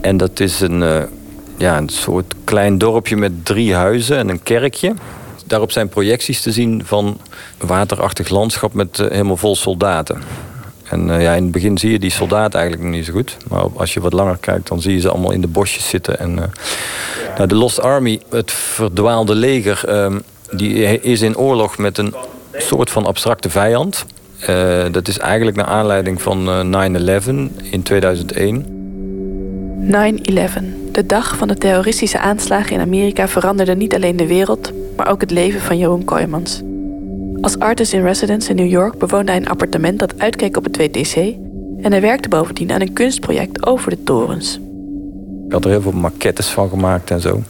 En dat is een, uh, ja, een soort klein dorpje met drie huizen en een kerkje. Daarop zijn projecties te zien van waterachtig landschap met uh, helemaal vol soldaten. En uh, ja, in het begin zie je die soldaten eigenlijk nog niet zo goed. Maar als je wat langer kijkt, dan zie je ze allemaal in de bosjes zitten. En, nou, de Lost Army, het verdwaalde leger, ehm, die is in oorlog met een soort van abstracte vijand. Uh, dat is eigenlijk naar aanleiding van 9-11 uh, in 2001. 9-11. De dag van de terroristische aanslagen in Amerika veranderde niet alleen de wereld, maar ook het leven van Jeroen Kooijmans. Als artist in residence in New York bewoonde hij een appartement dat uitkeek op het WTC en hij werkte bovendien aan een kunstproject over de torens. Ik had er heel veel maquettes van gemaakt en zo.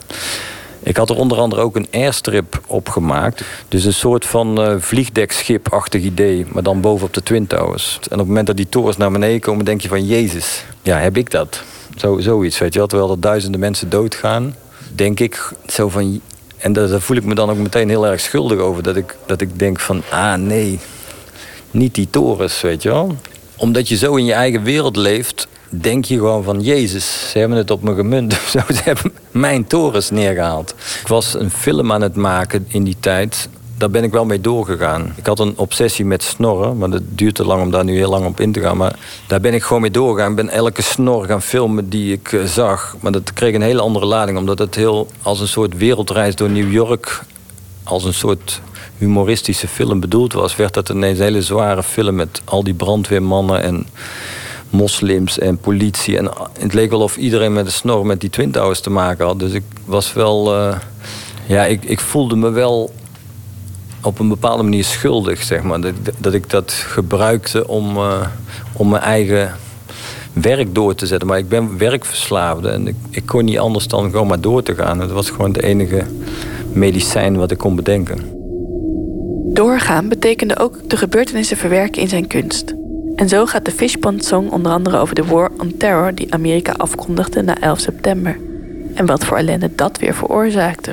Ik had er onder andere ook een airstrip op gemaakt. Dus een soort van uh, vliegdekschip-achtig idee, maar dan boven op de Twin Towers. En op het moment dat die torens naar beneden komen, denk je van Jezus, ja, heb ik dat? Zo, zoiets, weet je wel. Terwijl er duizenden mensen doodgaan, denk ik zo van... En daar, voel ik me dan ook meteen heel erg schuldig over. Dat ik, dat ik denk van, ah nee, niet die torens, weet je wel. Omdat je zo in je eigen wereld leeft denk je gewoon van... Jezus, ze hebben het op me gemunt. (laughs) Zo, ze hebben mijn torens neergehaald. Ik was een film aan het maken in die tijd. Daar ben ik wel mee doorgegaan. Ik had een obsessie met snorren, maar dat duurt te lang om daar nu heel lang op in te gaan. Maar daar ben ik gewoon mee doorgegaan. Ik ben elke snor gaan filmen die ik eh, zag. Maar dat kreeg een hele andere lading, omdat het heel als een soort wereldreis door New York, als een soort humoristische film bedoeld was, werd dat ineens een hele zware film met al die brandweermannen en moslims en politie. En het leek wel of iedereen met een snor met die Twin Towers te maken had. Dus ik was wel... Uh, ja, ik, ik voelde me wel op een bepaalde manier schuldig, zeg maar. Dat, dat ik dat gebruikte om, uh, om mijn eigen werk door te zetten. Maar ik ben werkverslaafde en ik, ik kon niet anders dan gewoon maar door te gaan. Het was gewoon de enige medicijn wat ik kon bedenken. Doorgaan betekende ook de gebeurtenissen verwerken in zijn kunst. En zo gaat de Fishpond Song onder andere over de War on Terror die Amerika afkondigde na 11 september. En wat voor ellende dat weer veroorzaakte.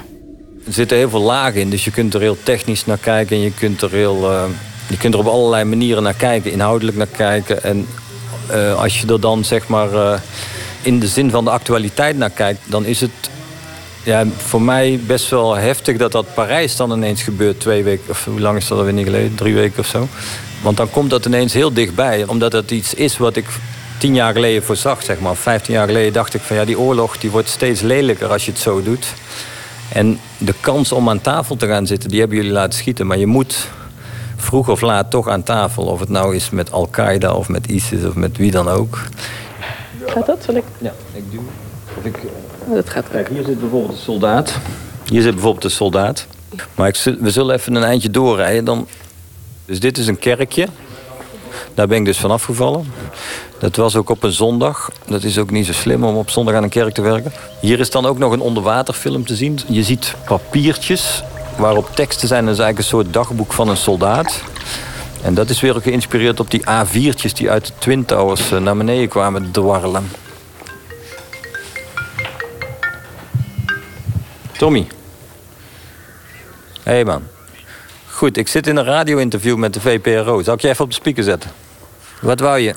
Er zitten heel veel lagen in, dus je kunt er heel technisch naar kijken. En je kunt er, heel, uh, je kunt er op allerlei manieren naar kijken, inhoudelijk naar kijken. En uh, als je er dan zeg maar uh, in de zin van de actualiteit naar kijkt, dan is het ja, voor mij best wel heftig dat dat Parijs dan ineens gebeurt. Twee weken, of hoe lang is dat alweer niet geleden? Drie weken of zo. Want dan komt dat ineens heel dichtbij. Omdat het iets is wat ik tien jaar geleden voorzag, zeg maar. Vijftien jaar geleden dacht ik van ja, die oorlog die wordt steeds lelijker als je het zo doet. En de kans om aan tafel te gaan zitten, die hebben jullie laten schieten. Maar je moet vroeg of laat toch aan tafel. Of het nou is met Al-Qaeda of met ISIS of met wie dan ook. Gaat dat? Zal ik? Ja, ik duw. Of ik... Oh, dat gaat Kijk, hier zit bijvoorbeeld een soldaat. Hier zit bijvoorbeeld een soldaat. Maar ik, we zullen even een eindje doorrijden. Dan... Dus dit is een kerkje. Daar ben ik dus van afgevallen. Dat was ook op een zondag. Dat is ook niet zo slim om op zondag aan een kerk te werken. Hier is dan ook nog een onderwaterfilm te zien. Je ziet papiertjes waarop teksten zijn. Dat is eigenlijk een soort dagboek van een soldaat. En dat is weer ook geïnspireerd op die A4'tjes die uit de Twin Towers eh, naar beneden kwamen dwarrelen. Tommy. Hé hey man. Goed, ik zit in een radio-interview met de VPRO. Zal ik je even op de speaker zetten? Wat wou je?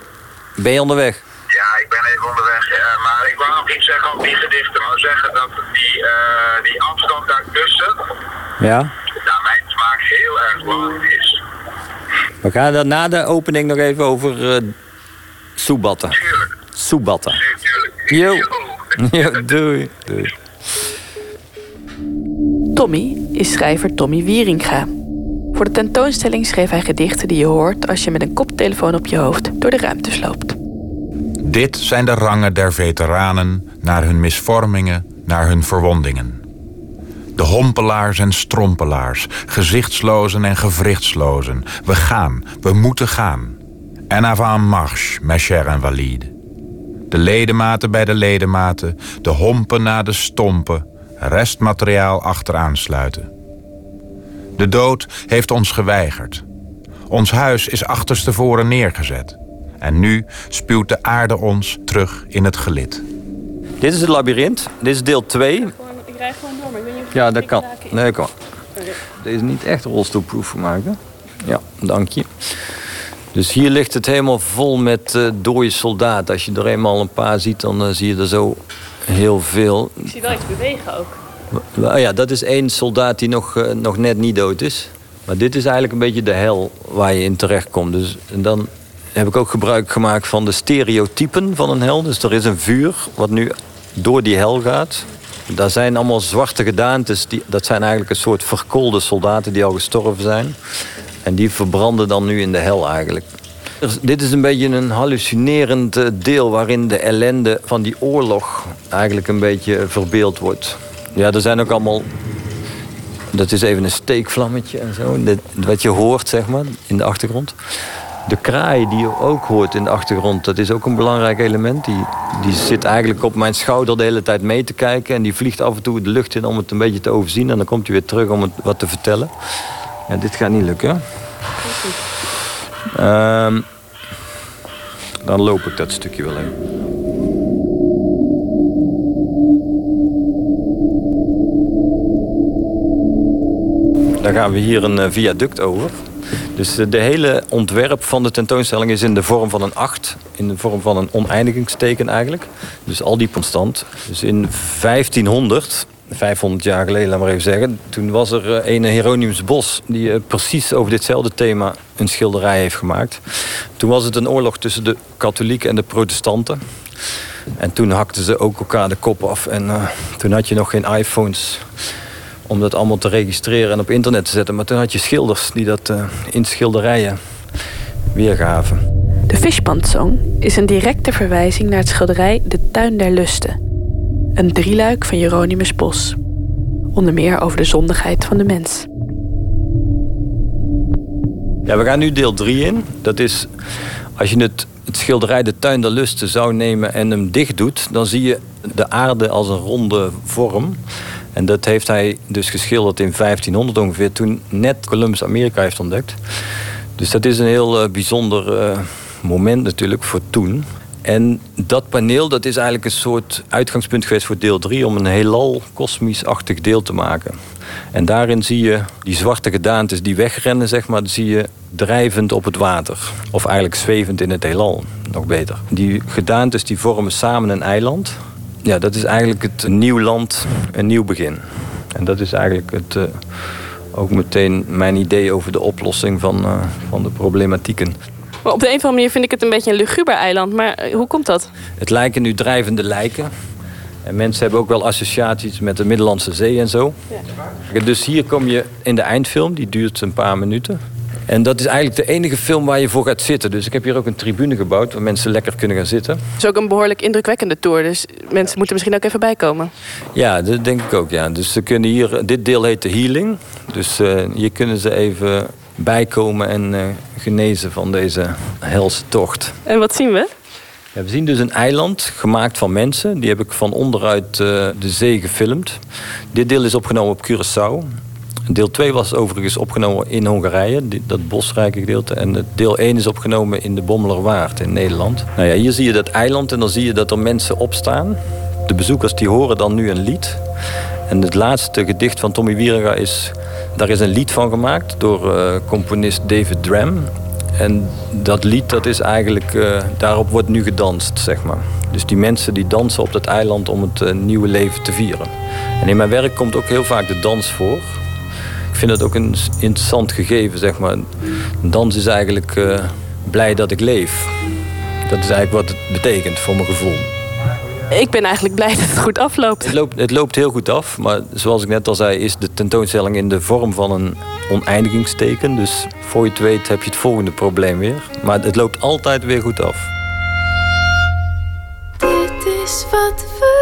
Ben je onderweg? Ja, ik ben even onderweg. Uh, maar ik wou nog iets zeggen over die gedichten. Ik wou zeggen dat die, uh, die afstand daartussen... Ja? Naar mijn smaak heel erg belangrijk is. We gaan daar na de opening nog even over uh, soebatten. Tuurlijk. Soebatten. Tuurlijk. Jo. Jo, (laughs) doei. doei. Tommy is schrijver Tommy Wieringa. Voor de tentoonstelling schreef hij gedichten die je hoort als je met een koptelefoon op je hoofd door de ruimte sloopt. Dit zijn de rangen der veteranen naar hun misvormingen, naar hun verwondingen. De hompelaars en strompelaars, gezichtslozen en gewrichtslozen. We gaan, we moeten gaan. En avant marche, mes chers invalides. De ledematen bij de ledematen, de hompen na de stompen, restmateriaal achteraan sluiten. De dood heeft ons geweigerd. Ons huis is achterstevoren neergezet. En nu spuwt de aarde ons terug in het gelid. Dit is het labyrint. Dit is deel 2. Ik rijd gewoon door, maar ik weet niet of Ja, dat kan. Nee, kan. Deze is niet echt rolstoelproof gemaakt, hè? Ja, dank je. Dus hier ligt het helemaal vol met uh, dode soldaten. Als je er eenmaal een paar ziet, dan uh, zie je er zo heel veel. Ik zie wel iets bewegen ook. Nou ja, dat is één soldaat die nog, uh, nog net niet dood is. Maar dit is eigenlijk een beetje de hel waar je in terecht komt. Dus, en dan heb ik ook gebruik gemaakt van de stereotypen van een hel. Dus er is een vuur wat nu door die hel gaat. Daar zijn allemaal zwarte gedaantes. Die, dat zijn eigenlijk een soort verkoolde soldaten die al gestorven zijn. En die verbranden dan nu in de hel eigenlijk. Dit is een beetje een hallucinerend deel waarin de ellende van die oorlog eigenlijk een beetje verbeeld wordt. Ja, er zijn ook allemaal. Dat is even een steekvlammetje en zo. Wat je hoort, zeg maar, in de achtergrond. De kraai die je ook hoort in de achtergrond, dat is ook een belangrijk element. Die, die zit eigenlijk op mijn schouder de hele tijd mee te kijken. En die vliegt af en toe de lucht in om het een beetje te overzien. En dan komt hij weer terug om het wat te vertellen. Ja, dit gaat niet lukken. Um, dan loop ik dat stukje wel in. Dan gaan we hier een viaduct over. Dus de hele ontwerp van de tentoonstelling is in de vorm van een acht. In de vorm van een oneindigingsteken eigenlijk. Dus al die constant. Dus in 1500, 500 jaar geleden, laat maar even zeggen... toen was er een Hieronymus Bos... die precies over ditzelfde thema een schilderij heeft gemaakt. Toen was het een oorlog tussen de katholieken en de protestanten. En toen hakten ze ook elkaar de kop af. En toen had je nog geen iPhones om dat allemaal te registreren en op internet te zetten. Maar toen had je schilders die dat uh, in schilderijen weergaven. De Fishpond Song is een directe verwijzing naar het schilderij De Tuin der Lusten. Een drieluik van Jeronimus Bos. Onder meer over de zondigheid van de mens. Ja, we gaan nu deel 3 in. Dat is als je het, het schilderij De Tuin der Lusten zou nemen en hem dicht doet, dan zie je de aarde als een ronde vorm. En dat heeft hij dus geschilderd in 1500 ongeveer, toen net Columbus Amerika heeft ontdekt. Dus dat is een heel uh, bijzonder uh, moment natuurlijk voor toen. En dat paneel dat is eigenlijk een soort uitgangspunt geweest voor deel 3 om een heelal kosmisch-achtig deel te maken. En daarin zie je die zwarte gedaantes die wegrennen, zeg maar, zie je drijvend op het water. Of eigenlijk zwevend in het heelal, nog beter. Die gedaantes die vormen samen een eiland. Ja, dat is eigenlijk het nieuw land, een nieuw begin. En dat is eigenlijk het, uh, ook meteen mijn idee over de oplossing van, uh, van de problematieken. Maar op de een of andere manier vind ik het een beetje een luguber eiland. Maar uh, hoe komt dat? Het lijken nu drijvende lijken. En mensen hebben ook wel associaties met de Middellandse Zee en zo. Ja. Dus hier kom je in de eindfilm, die duurt een paar minuten. En dat is eigenlijk de enige film waar je voor gaat zitten. Dus ik heb hier ook een tribune gebouwd waar mensen lekker kunnen gaan zitten. Het is ook een behoorlijk indrukwekkende tour. Dus mensen moeten misschien ook even bijkomen. Ja, dat denk ik ook. Ja. Dus ze kunnen hier, dit deel heet de healing. Dus uh, hier kunnen ze even bijkomen en uh, genezen van deze helse tocht. En wat zien we? Ja, we zien dus een eiland gemaakt van mensen. Die heb ik van onderuit uh, de zee gefilmd. Dit deel is opgenomen op Curaçao. Deel 2 was overigens opgenomen in Hongarije, dat bosrijke gedeelte. En deel 1 is opgenomen in de Bommelerwaard in Nederland. Nou ja, hier zie je dat eiland en dan zie je dat er mensen opstaan. De bezoekers die horen dan nu een lied. En het laatste gedicht van Tommy Wieringa is... Daar is een lied van gemaakt door uh, componist David Dram. En dat lied, dat is eigenlijk, uh, daarop wordt nu gedanst, zeg maar. Dus die mensen die dansen op dat eiland om het uh, nieuwe leven te vieren. En in mijn werk komt ook heel vaak de dans voor. Ik vind dat ook een interessant gegeven, zeg maar. Dans is eigenlijk uh, blij dat ik leef. Dat is eigenlijk wat het betekent voor mijn gevoel. Ik ben eigenlijk blij (laughs) dat het goed afloopt. Het loopt, het loopt heel goed af, maar zoals ik net al zei, is de tentoonstelling in de vorm van een oneindigingsteken. Dus voor je het weet heb je het volgende probleem weer. Maar het loopt altijd weer goed af. Dit is wat we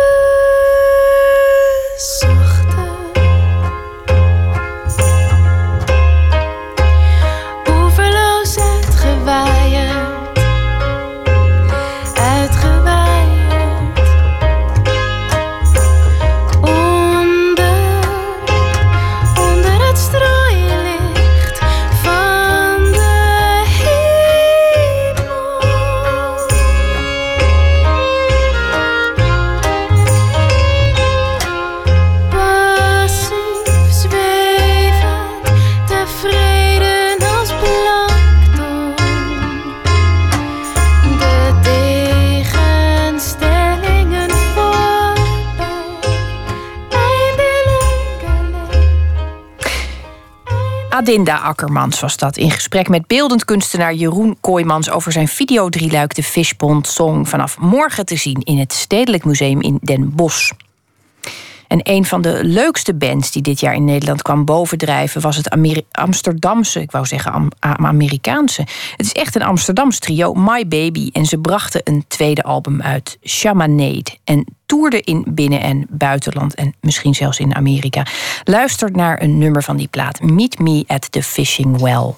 Adinda Akkermans was dat in gesprek met beeldend kunstenaar Jeroen Kooijmans over zijn videodrieluik De Fishpond Song vanaf morgen te zien in het Stedelijk Museum in Den Bosch. En een van de leukste bands die dit jaar in Nederland kwam bovendrijven was het Amsterdamse, ik wou zeggen Am- Am- Amerikaanse. Het is echt een Amsterdams trio, My Baby. En ze brachten een tweede album uit, Shamanade. En toerden in binnen- en buitenland en misschien zelfs in Amerika. Luister naar een nummer van die plaat, Meet Me at the Fishing Well.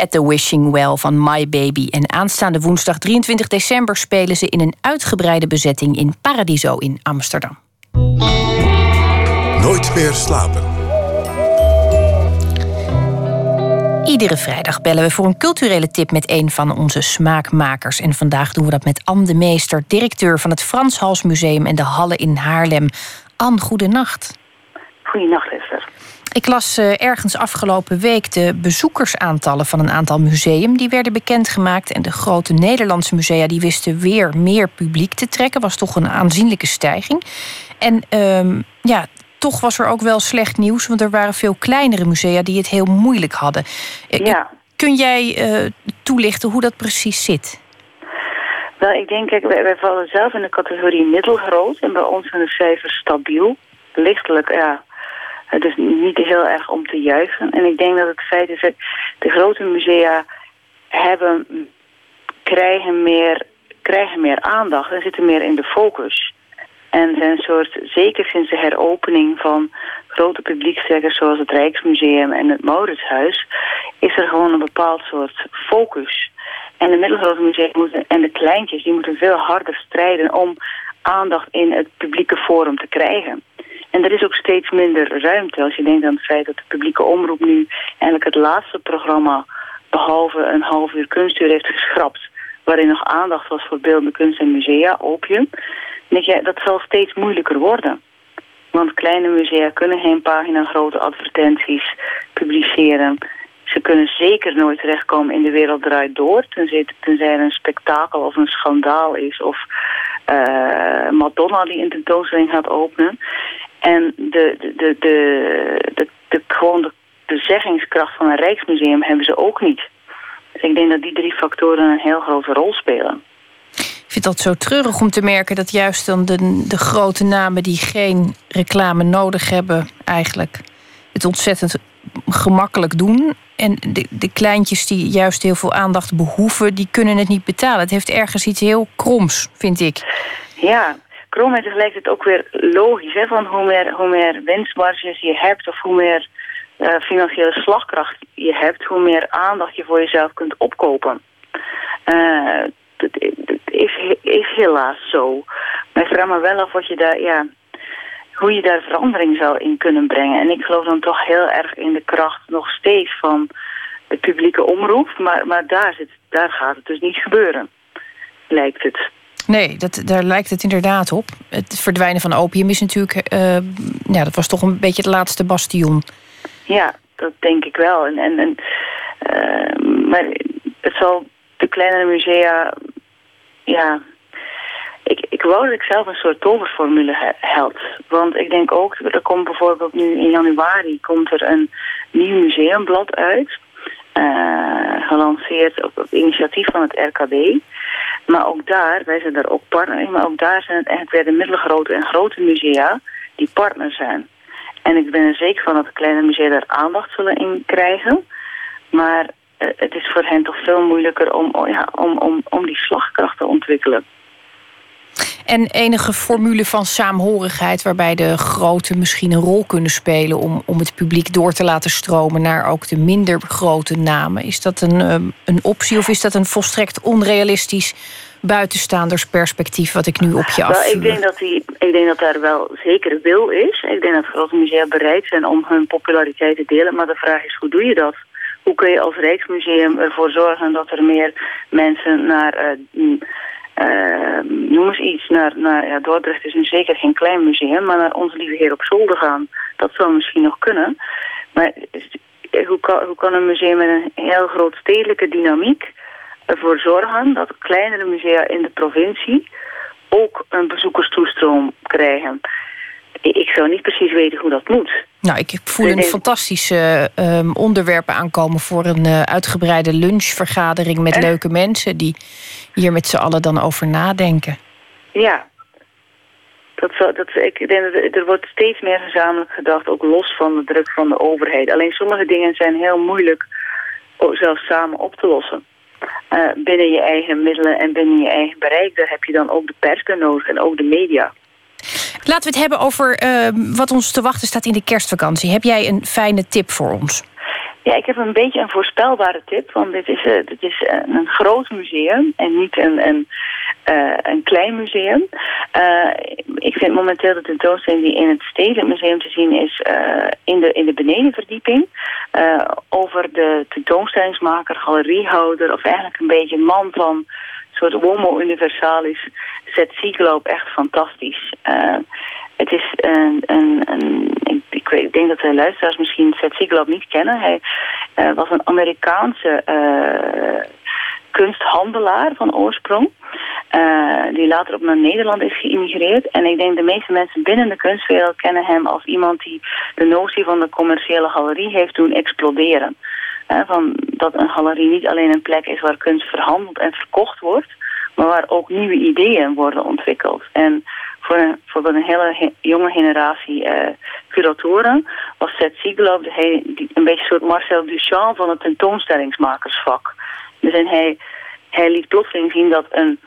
At the Wishing Well van My Baby. En aanstaande woensdag 23 december spelen ze in een uitgebreide bezetting in Paradiso in Amsterdam. Nooit meer slapen. Iedere vrijdag bellen we voor een culturele tip met een van onze smaakmakers. En vandaag doen we dat met Anne de Meester, directeur van het Frans Hals Museum en de Halle in Haarlem. Anne, goedenacht. Goedenacht, Esther. Ik las eh, ergens afgelopen week de bezoekersaantallen van een aantal museum. Die werden bekendgemaakt. En de grote Nederlandse musea die wisten weer meer publiek te trekken. Was toch een aanzienlijke stijging. En ehm, ja, toch was er ook wel slecht nieuws. Want er waren veel kleinere musea die het heel moeilijk hadden. Eh, Ja. Kun jij eh, toelichten hoe dat precies zit? Wel, ik denk, kijk, wij, wij vallen zelf in de categorie middelgroot. En bij ons zijn de cijfers stabiel. Lichtelijk, ja. Het is niet heel erg om te juichen. En ik denk dat het feit is dat de grote musea hebben, krijgen, meer, krijgen meer aandacht en zitten meer in de focus. En zijn soort, zeker sinds de heropening van grote publiekstrekkers zoals het Rijksmuseum en het Mauritshuis, is er gewoon een bepaald soort focus. En de middelgrote musea moeten, en de kleintjes, die moeten veel harder strijden om aandacht in het publieke forum te krijgen. En er is ook steeds minder ruimte als je denkt aan het feit dat de publieke omroep nu eigenlijk het laatste programma, behalve een half uur kunstuur, heeft geschrapt. Waarin nog aandacht was voor beeldende kunst en musea, opium. Denk dat zal steeds moeilijker worden. Want kleine musea kunnen geen pagina grote advertenties publiceren. Ze kunnen zeker nooit terechtkomen in de wereld draait door. Tenzij, tenzij er een spektakel of een schandaal is. Of eh, Madonna die een tentoonstelling gaat openen. En de, de, de, de, de, de- gewoon de, zeggingskracht van een Rijksmuseum hebben ze ook niet. Dus ik denk dat die drie factoren een heel grote rol spelen. Ik vind dat zo treurig om te merken dat juist dan de, de grote namen die geen reclame nodig hebben, eigenlijk het ontzettend gemakkelijk doen. En de, de kleintjes die juist heel veel aandacht behoeven, die kunnen het niet betalen. Het heeft ergens iets heel kroms, vind ik. Ja, krom en tegelijkertijd ook weer logisch. Van hoe meer, hoe meer winstmarges je hebt of hoe meer eh, financiële slagkracht je hebt, hoe meer aandacht je voor jezelf kunt opkopen. Uh, dat, is, is helaas zo. Maar ik vraag me wel af wat je daar, ja, hoe je daar verandering zou in kunnen brengen. En ik geloof dan toch heel erg in de kracht nog steeds van de publieke omroep. Maar, maar daar, zit, daar gaat het dus niet gebeuren, lijkt het. Nee, dat, daar lijkt het inderdaad op. Het verdwijnen van opium is natuurlijk... Uh, ja, dat was toch een beetje het laatste bastion. Ja, dat denk ik wel. En, en, en uh, maar het zal de kleinere musea... Ja, ik, ik wou dat ik zelf een soort toverformule held. Want ik denk ook, er komt bijvoorbeeld nu in januari... komt er een nieuw museumblad uit... Uh, gelanceerd op, initiatief van het RKB. Maar ook daar, wij zijn daar ook partner in, maar ook daar zijn het eigenlijk weer de middelgrote en grote musea die partner zijn. En ik ben er zeker van dat de kleine musea daar aandacht zullen in krijgen. Maar uh, het is voor hen toch veel moeilijker om, oh ja, om, om, om die slagkracht te ontwikkelen. En enige formule van saamhorigheid waarbij de grote misschien een rol kunnen spelen om, om het publiek door te laten stromen naar ook de minder grote namen. Is dat een, um, een optie of is dat een volstrekt onrealistisch buitenstaandersperspectief wat ik nu op je afvuur? Ik, denk dat die, ik denk dat daar wel zeker wil is. Ik denk dat grote musea bereid zijn om hun populariteit te delen. Maar de vraag is, hoe doe je dat? Hoe kun je als Rijksmuseum ervoor zorgen dat er meer mensen naar... Uh, noem eens iets, naar, naar ja, Dordrecht is nu zeker geen klein museum, maar naar Onze Lieve Heer op Zolder gaan. Dat zou misschien nog kunnen. Maar hoe kan, hoe kan een museum met een heel groot stedelijke dynamiek ervoor zorgen dat kleinere musea in de provincie ook een bezoekerstoestroom krijgen? Ik zou niet precies weten hoe dat moet. Nou, ik voel een fantastische um, onderwerpen aankomen voor een uh, uitgebreide lunchvergadering met leuke mensen die hier met z'n allen dan over nadenken. Ja, dat, dat, ik denk dat er wordt steeds meer gezamenlijk gedacht, ook los van de druk van de overheid. Alleen sommige dingen zijn heel moeilijk zelfs samen op te lossen. Uh, binnen je eigen middelen en binnen je eigen bereik, daar heb je dan ook de pers nodig en ook de media. Laten we het hebben over uh, wat ons te wachten staat in de kerstvakantie. Heb jij een fijne tip voor ons? Ja, ik heb een beetje een voorspelbare tip. Want dit is, uh, dit is uh, een groot museum en niet een, een, uh, een klein museum. ik vind momenteel de tentoonstelling die in het Stedelijk Museum te zien is... in, de, in de benedenverdieping. over de tentoonstellingsmaker, galeriehouder... of eigenlijk een beetje een man van soort homo universalis zet Siegloop echt fantastisch. Uh, het is een, een, een ik, ik, weet, denk dat de luisteraars misschien Seth Siegloop niet kennen. Hij uh, was een Amerikaanse uh, kunsthandelaar van oorsprong. die later op naar Nederland is geïmigreerd. En ik denk de meeste mensen binnen de kunstwereld kennen hem als iemand die de notie van de commerciële galerie heeft doen exploderen van dat een galerie niet alleen een plek is waar kunst verhandeld en verkocht wordt, maar waar ook nieuwe ideeën worden ontwikkeld. En voor een, voor een hele jonge generatie uh, curatoren was Seth Siegeloof een beetje een soort Marcel Duchamp van het tentoonstellingsmakersvak. Dus en hij, hij liet plotseling zien dat een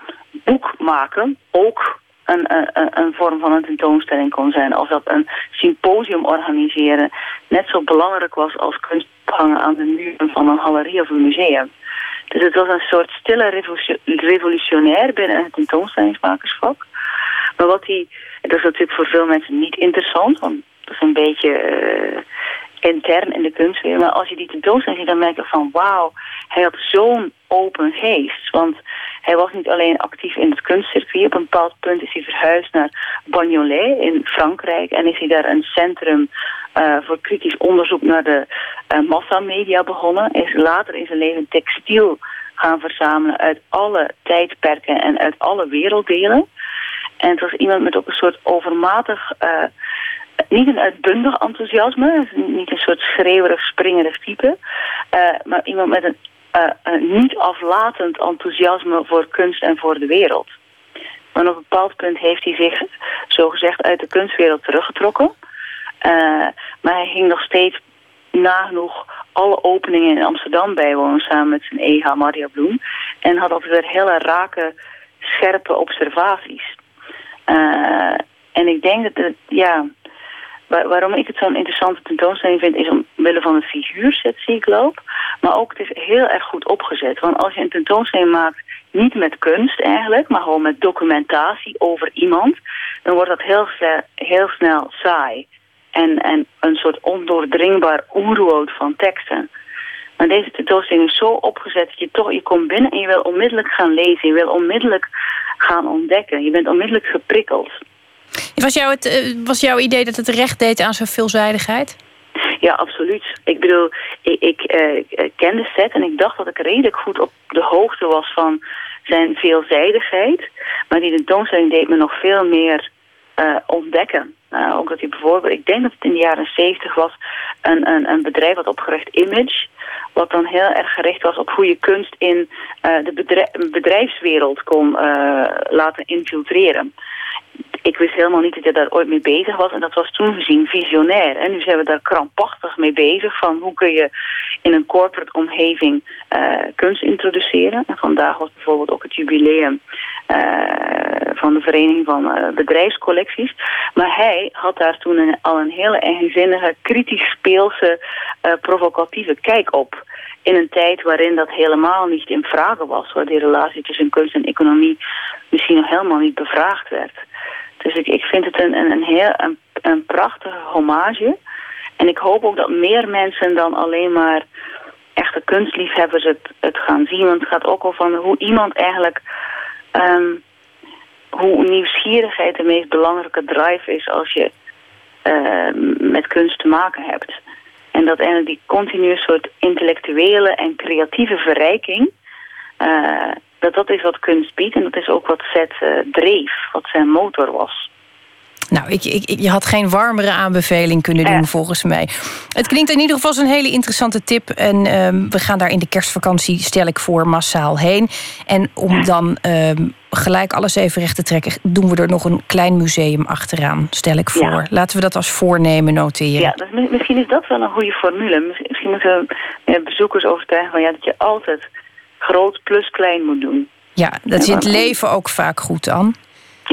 boek maken ook een, een, een, vorm van een tentoonstelling kon zijn. Of dat een symposium organiseren net zo belangrijk was als kunst hangen aan de muren van een galerie of een museum. Dus het was een soort stille revolutionair binnen het tentoonstellingsmakersvak. Maar wat hij, dat is natuurlijk voor veel mensen niet interessant, want dat is een beetje uh, intern in de kunstwereld. Maar als je die tentoonstelling ziet, dan merk je van wauw, hij had zo'n open geest. Want hij was niet alleen actief in het kunstcircuit. Op een bepaald punt is hij verhuisd naar Bagnolet in Frankrijk. En is hij daar een centrum uh, voor kritisch onderzoek naar de uh, massamedia begonnen. Is later in zijn leven textiel gaan verzamelen uit alle tijdperken en uit alle werelddelen. En het was iemand met ook een soort overmatig, uh, niet een uitbundig enthousiasme, niet een soort schreeuwerig, springerig type, maar iemand met een niet aflatend enthousiasme voor kunst en voor de wereld. Maar op een bepaald punt heeft hij zich zogezegd uit de kunstwereld teruggetrokken. Uh, maar hij ging nog steeds nagenoeg alle openingen in Amsterdam bijwonen samen met zijn EH Maria Bloem. En had altijd weer hele rake, scherpe observaties. En ik denk dat het, ja, waarom ik het zo'n interessante tentoonstelling vind... is omwille van de figuurset die ik loop. Maar ook, het is heel erg goed opgezet. Want als je een tentoonstelling maakt, niet met kunst eigenlijk... maar gewoon met documentatie over iemand... dan wordt dat heel, heel snel saai. En, en een soort ondoordringbaar oerwoud van teksten. Maar deze tentoonstelling is zo opgezet dat je toch... je komt binnen en je wil onmiddellijk gaan lezen. Je wil onmiddellijk gaan ontdekken. Je bent onmiddellijk geprikkeld. Was, jou het, eh, was jouw idee dat het recht deed aan zijn veelzijdigheid? Ja, absoluut. Ik bedoel, ik, ik uh, ken de set en ik dacht dat ik redelijk goed op de hoogte was van zijn veelzijdigheid. Maar die tentoonstelling deed me nog veel meer uh, ontdekken. Ook dat hij bijvoorbeeld, ik denk dat het in de jaren zeventig was, een, een, een bedrijf wat opgericht Image. Wat dan heel erg gericht was op hoe je kunst in de bedrijfswereld kon laten infiltreren ik wist helemaal niet dat je daar ooit mee bezig was. En dat was toen gezien visionair. En nu zijn we daar krampachtig mee bezig. Van hoe kun je in een corporate omgeving uh, kunst introduceren. En vandaag was bijvoorbeeld ook het jubileum van de Vereniging van uh, Bedrijfscollecties. Maar hij had daar toen al een hele eigenzinnige, kritisch speelse, provocatieve kijk op in een tijd waarin dat helemaal niet in vragen was. Waar die relatie tussen kunst en economie misschien nog helemaal niet bevraagd werd. Dus ik, ik vind het een, een, een heel een, een prachtige hommage. En ik hoop ook dat meer mensen dan alleen maar echte kunstliefhebbers het, het gaan zien. Want het gaat ook al van hoe iemand eigenlijk... Um, hoe nieuwsgierigheid de meest belangrijke drive is als je uh, met kunst te maken hebt. En dat eigenlijk die continue soort intellectuele en creatieve verrijking... Uh, dat dat is wat kunst biedt. En dat is ook wat Zet uh, dreef, wat zijn motor was. Nou, ik, ik, je had geen warmere aanbeveling kunnen doen, volgens mij. Het klinkt in ieder geval als een hele interessante tip. En um, we gaan daar in de kerstvakantie, stel ik voor, massaal heen. En om dan um, gelijk alles even recht te trekken... doen we er nog een klein museum achteraan, stel ik voor. Ja. Laten we dat als voornemen noteren. Ja, dus misschien is dat wel een goede formule. Misschien moeten we bezoekers overtuigen van, ja, dat je altijd groot plus klein moet doen. Ja, dat het leven ook vaak goed, An.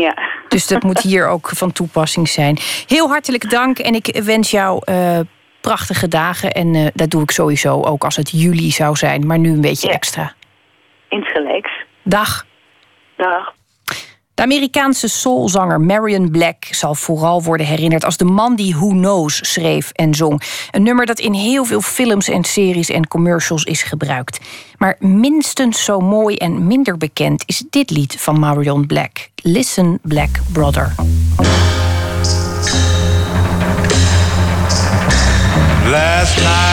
Ja. Dus dat moet hier ook van toepassing zijn. Heel hartelijk dank en ik wens jou uh, prachtige dagen. En uh, dat doe ik sowieso ook als het juli zou zijn, maar nu een beetje ja. extra. Insgelijks. Dag. Dag. De Amerikaanse soulzanger Marion Black zal vooral worden herinnerd als de man die Who Knows schreef en zong. Een nummer dat in heel veel films en series en commercials is gebruikt. Maar minstens zo mooi en minder bekend is dit lied van Marion Black. Listen Black Brother. Last night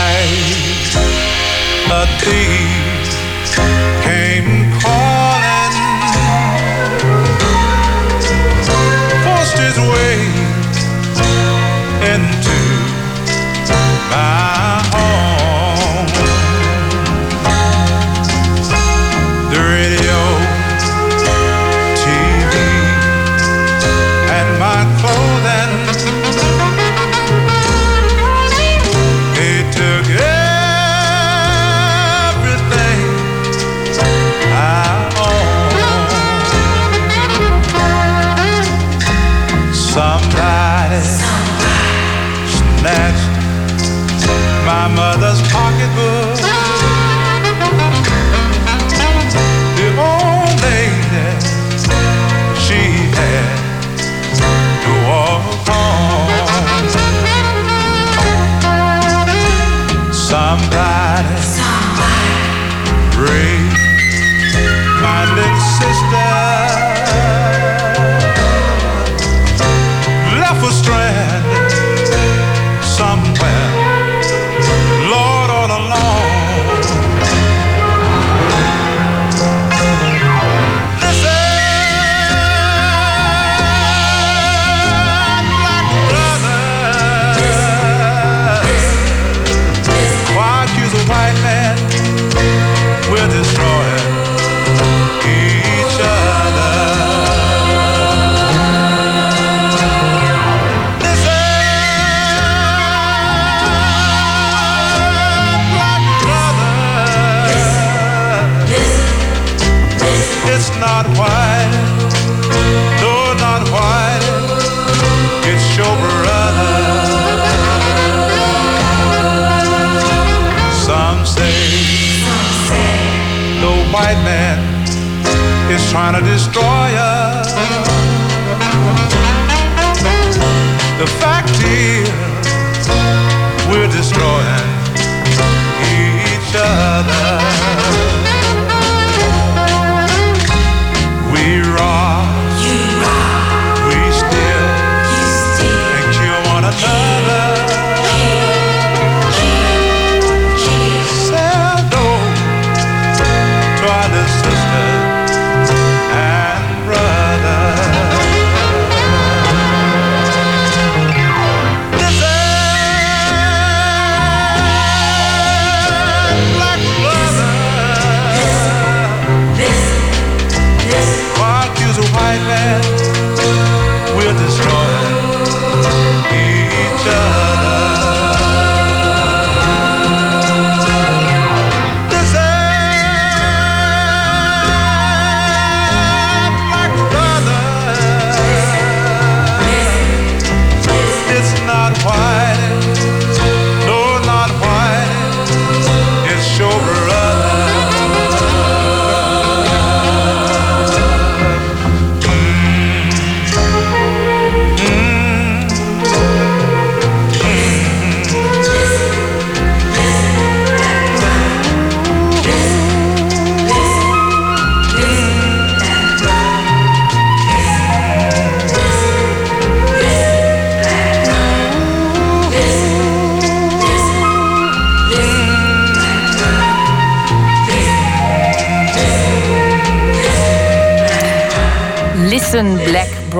trying to destroy us. The fact is, we're destroying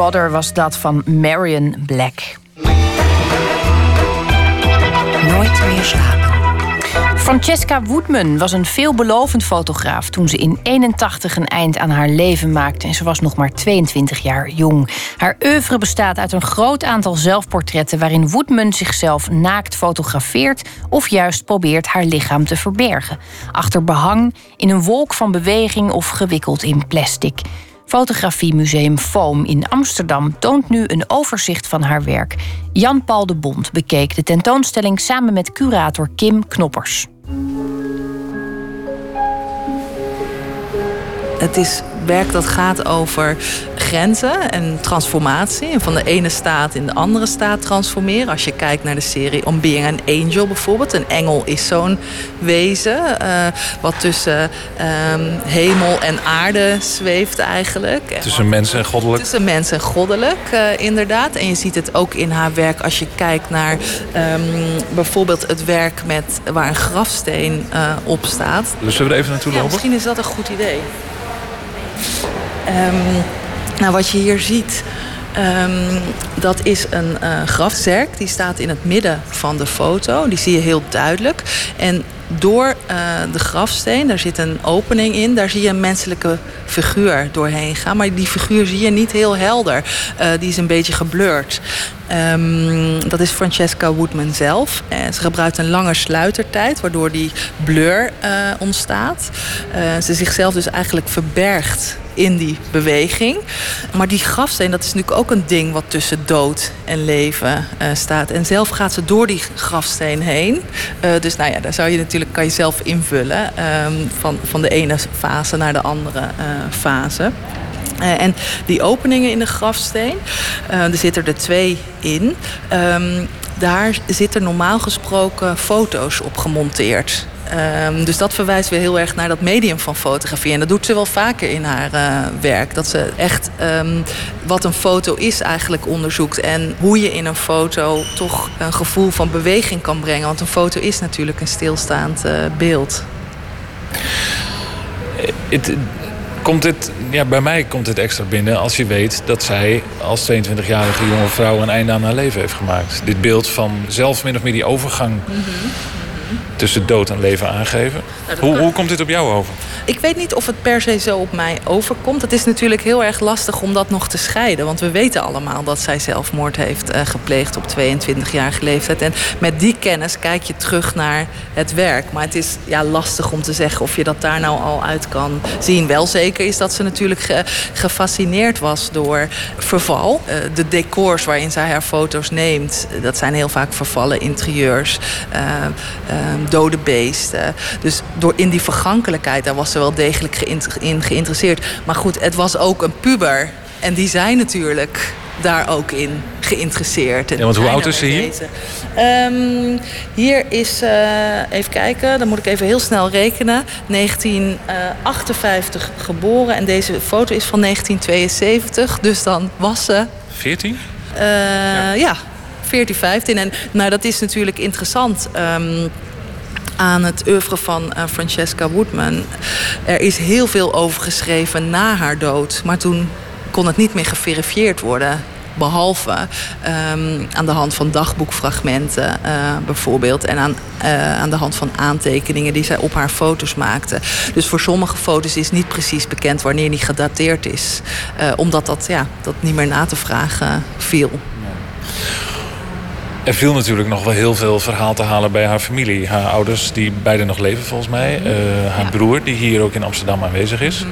Brother was dat van Marion Black. Nooit meer slapen. Francesca Woodman was een veelbelovend fotograaf toen ze in 81 een eind aan haar leven maakte en ze was nog maar 22 jaar jong. Haar oeuvre bestaat uit een groot aantal zelfportretten waarin Woodman zichzelf naakt fotografeert of juist probeert haar lichaam te verbergen. Achter behang, in een wolk van beweging of gewikkeld in plastic. Fotografiemuseum Foam in Amsterdam toont nu een overzicht van haar werk. Jan-Paul de Bond bekeek de tentoonstelling samen met curator Kim Knoppers. Het is werk dat gaat over grenzen en transformatie. En van de ene staat in de andere staat transformeren. Als je kijkt naar de serie On Being an Angel bijvoorbeeld. Een engel is zo'n wezen. eh, wat tussen ehm, hemel en aarde zweeft eigenlijk. Tussen mens en goddelijk. Tussen mens en goddelijk, eh, inderdaad. En je ziet het ook in haar werk als je kijkt naar ehm, bijvoorbeeld het werk met, waar een grafsteen eh, op staat. Dus zullen we er even naartoe Ja, lopen? misschien is dat een goed idee. Ehm, nou, wat je hier ziet, ehm, dat is een eh, grafzerk. Die staat in het midden van de foto. Die zie je heel duidelijk. En door eh, de grafsteen, daar zit een opening in. Daar zie je een menselijke figuur doorheen gaan. Maar die figuur zie je niet heel helder. Eh, die is een beetje geblurred. Ehm, dat is Francesca Woodman zelf. Ze gebruikt een lange sluitertijd, waardoor die blur ontstaat. Ze zichzelf dus eigenlijk verbergt in die beweging. Maar die grafsteen, dat is natuurlijk ook een ding wat tussen dood en leven eh, staat. En zelf gaat ze door die grafsteen heen. Eh, dus nou ja, daar zou je natuurlijk kan je zelf invullen. ehm, van, van de ene fase naar de andere eh, fase. En die openingen in de grafsteen, er zitten er twee in. Ehm, daar zitten normaal gesproken foto's op gemonteerd. Ehm, dus dat verwijst weer heel erg naar dat medium van fotografie. En dat doet ze wel vaker in haar eh, werk. Dat ze echt ehm, wat een foto is eigenlijk onderzoekt. En hoe je in een foto toch een gevoel van beweging kan brengen. Want een foto is natuurlijk een stilstaand eh, beeld. Het, komt dit, ja, bij mij komt dit extra binnen als je weet dat zij als 22-jarige jonge vrouw een einde aan haar leven heeft gemaakt. Dit beeld van zelf min of meer die overgang tussen dood en leven aangeven. Hoe, hoe komt dit op jou over? Ik weet niet of het per se zo op mij overkomt. Het is natuurlijk heel erg lastig om dat nog te scheiden. Want we weten allemaal dat zij zelfmoord heeft eh, gepleegd op 22-jarige leeftijd. En met die kennis kijk je terug naar het werk. Maar het is ja, lastig om te zeggen of je dat daar nou al uit kan zien. Wel zeker is dat ze natuurlijk ge- gefascineerd was door verval. Eh, de decors waarin zij haar foto's neemt, dat zijn heel vaak vervallen interieurs. Eh, dode beesten. Dus door in die vergankelijkheid, daar was ze wel degelijk in geïnteresseerd. Maar goed, het was ook een puber. En die zijn natuurlijk daar ook in geïnteresseerd. En Ja, want hoe oud is ze hier? Ehm, hier is, eh, even kijken, dan moet ik even heel snel rekenen. 1958 geboren en deze foto is van 1972. Dus dan was ze 14? eh, ja. 14, 15. En nou, dat is natuurlijk interessant. ehm, aan het oeuvre van eh, Francesca Woodman. Er is heel veel over geschreven na haar dood. Maar toen kon het niet meer geverifieerd worden. Behalve ehm, aan de hand van dagboekfragmenten eh, bijvoorbeeld. En aan, eh, aan de hand van aantekeningen die zij op haar foto's maakte. Dus voor sommige foto's is niet precies bekend wanneer die gedateerd is. Omdat dat, ja, dat niet meer na te vragen viel. Er viel natuurlijk nog wel heel veel verhaal te halen bij haar familie. Haar ouders, die beide nog leven volgens mij. Eh, haar broer, die hier ook in Amsterdam aanwezig is.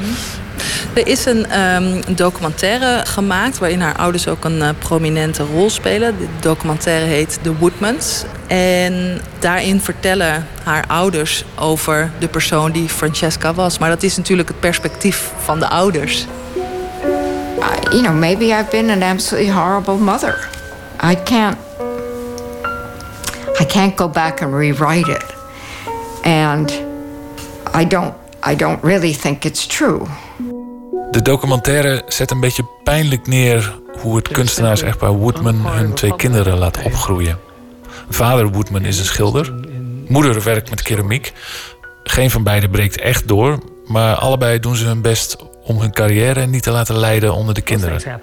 Er is een ehm, documentaire gemaakt waarin haar ouders ook een eh, prominente rol spelen. De documentaire heet The Woodmans. En daarin vertellen haar ouders over de persoon die Francesca was. Maar dat is natuurlijk het perspectief van de ouders. you know, maybe I've been an absolutely horrible mother. I can't. I can't go back and rewrite it, and I don't. I don't really think it's true. De documentaire zet een beetje pijnlijk neer hoe het kunstenaars-echtpaar Woodman hun twee kinderen laat opgroeien. Vader Woodman is een schilder. Moeder werkt met keramiek. Geen van beiden breekt echt door, maar allebei doen ze hun best om hun carrière niet te laten leiden onder de kinderen.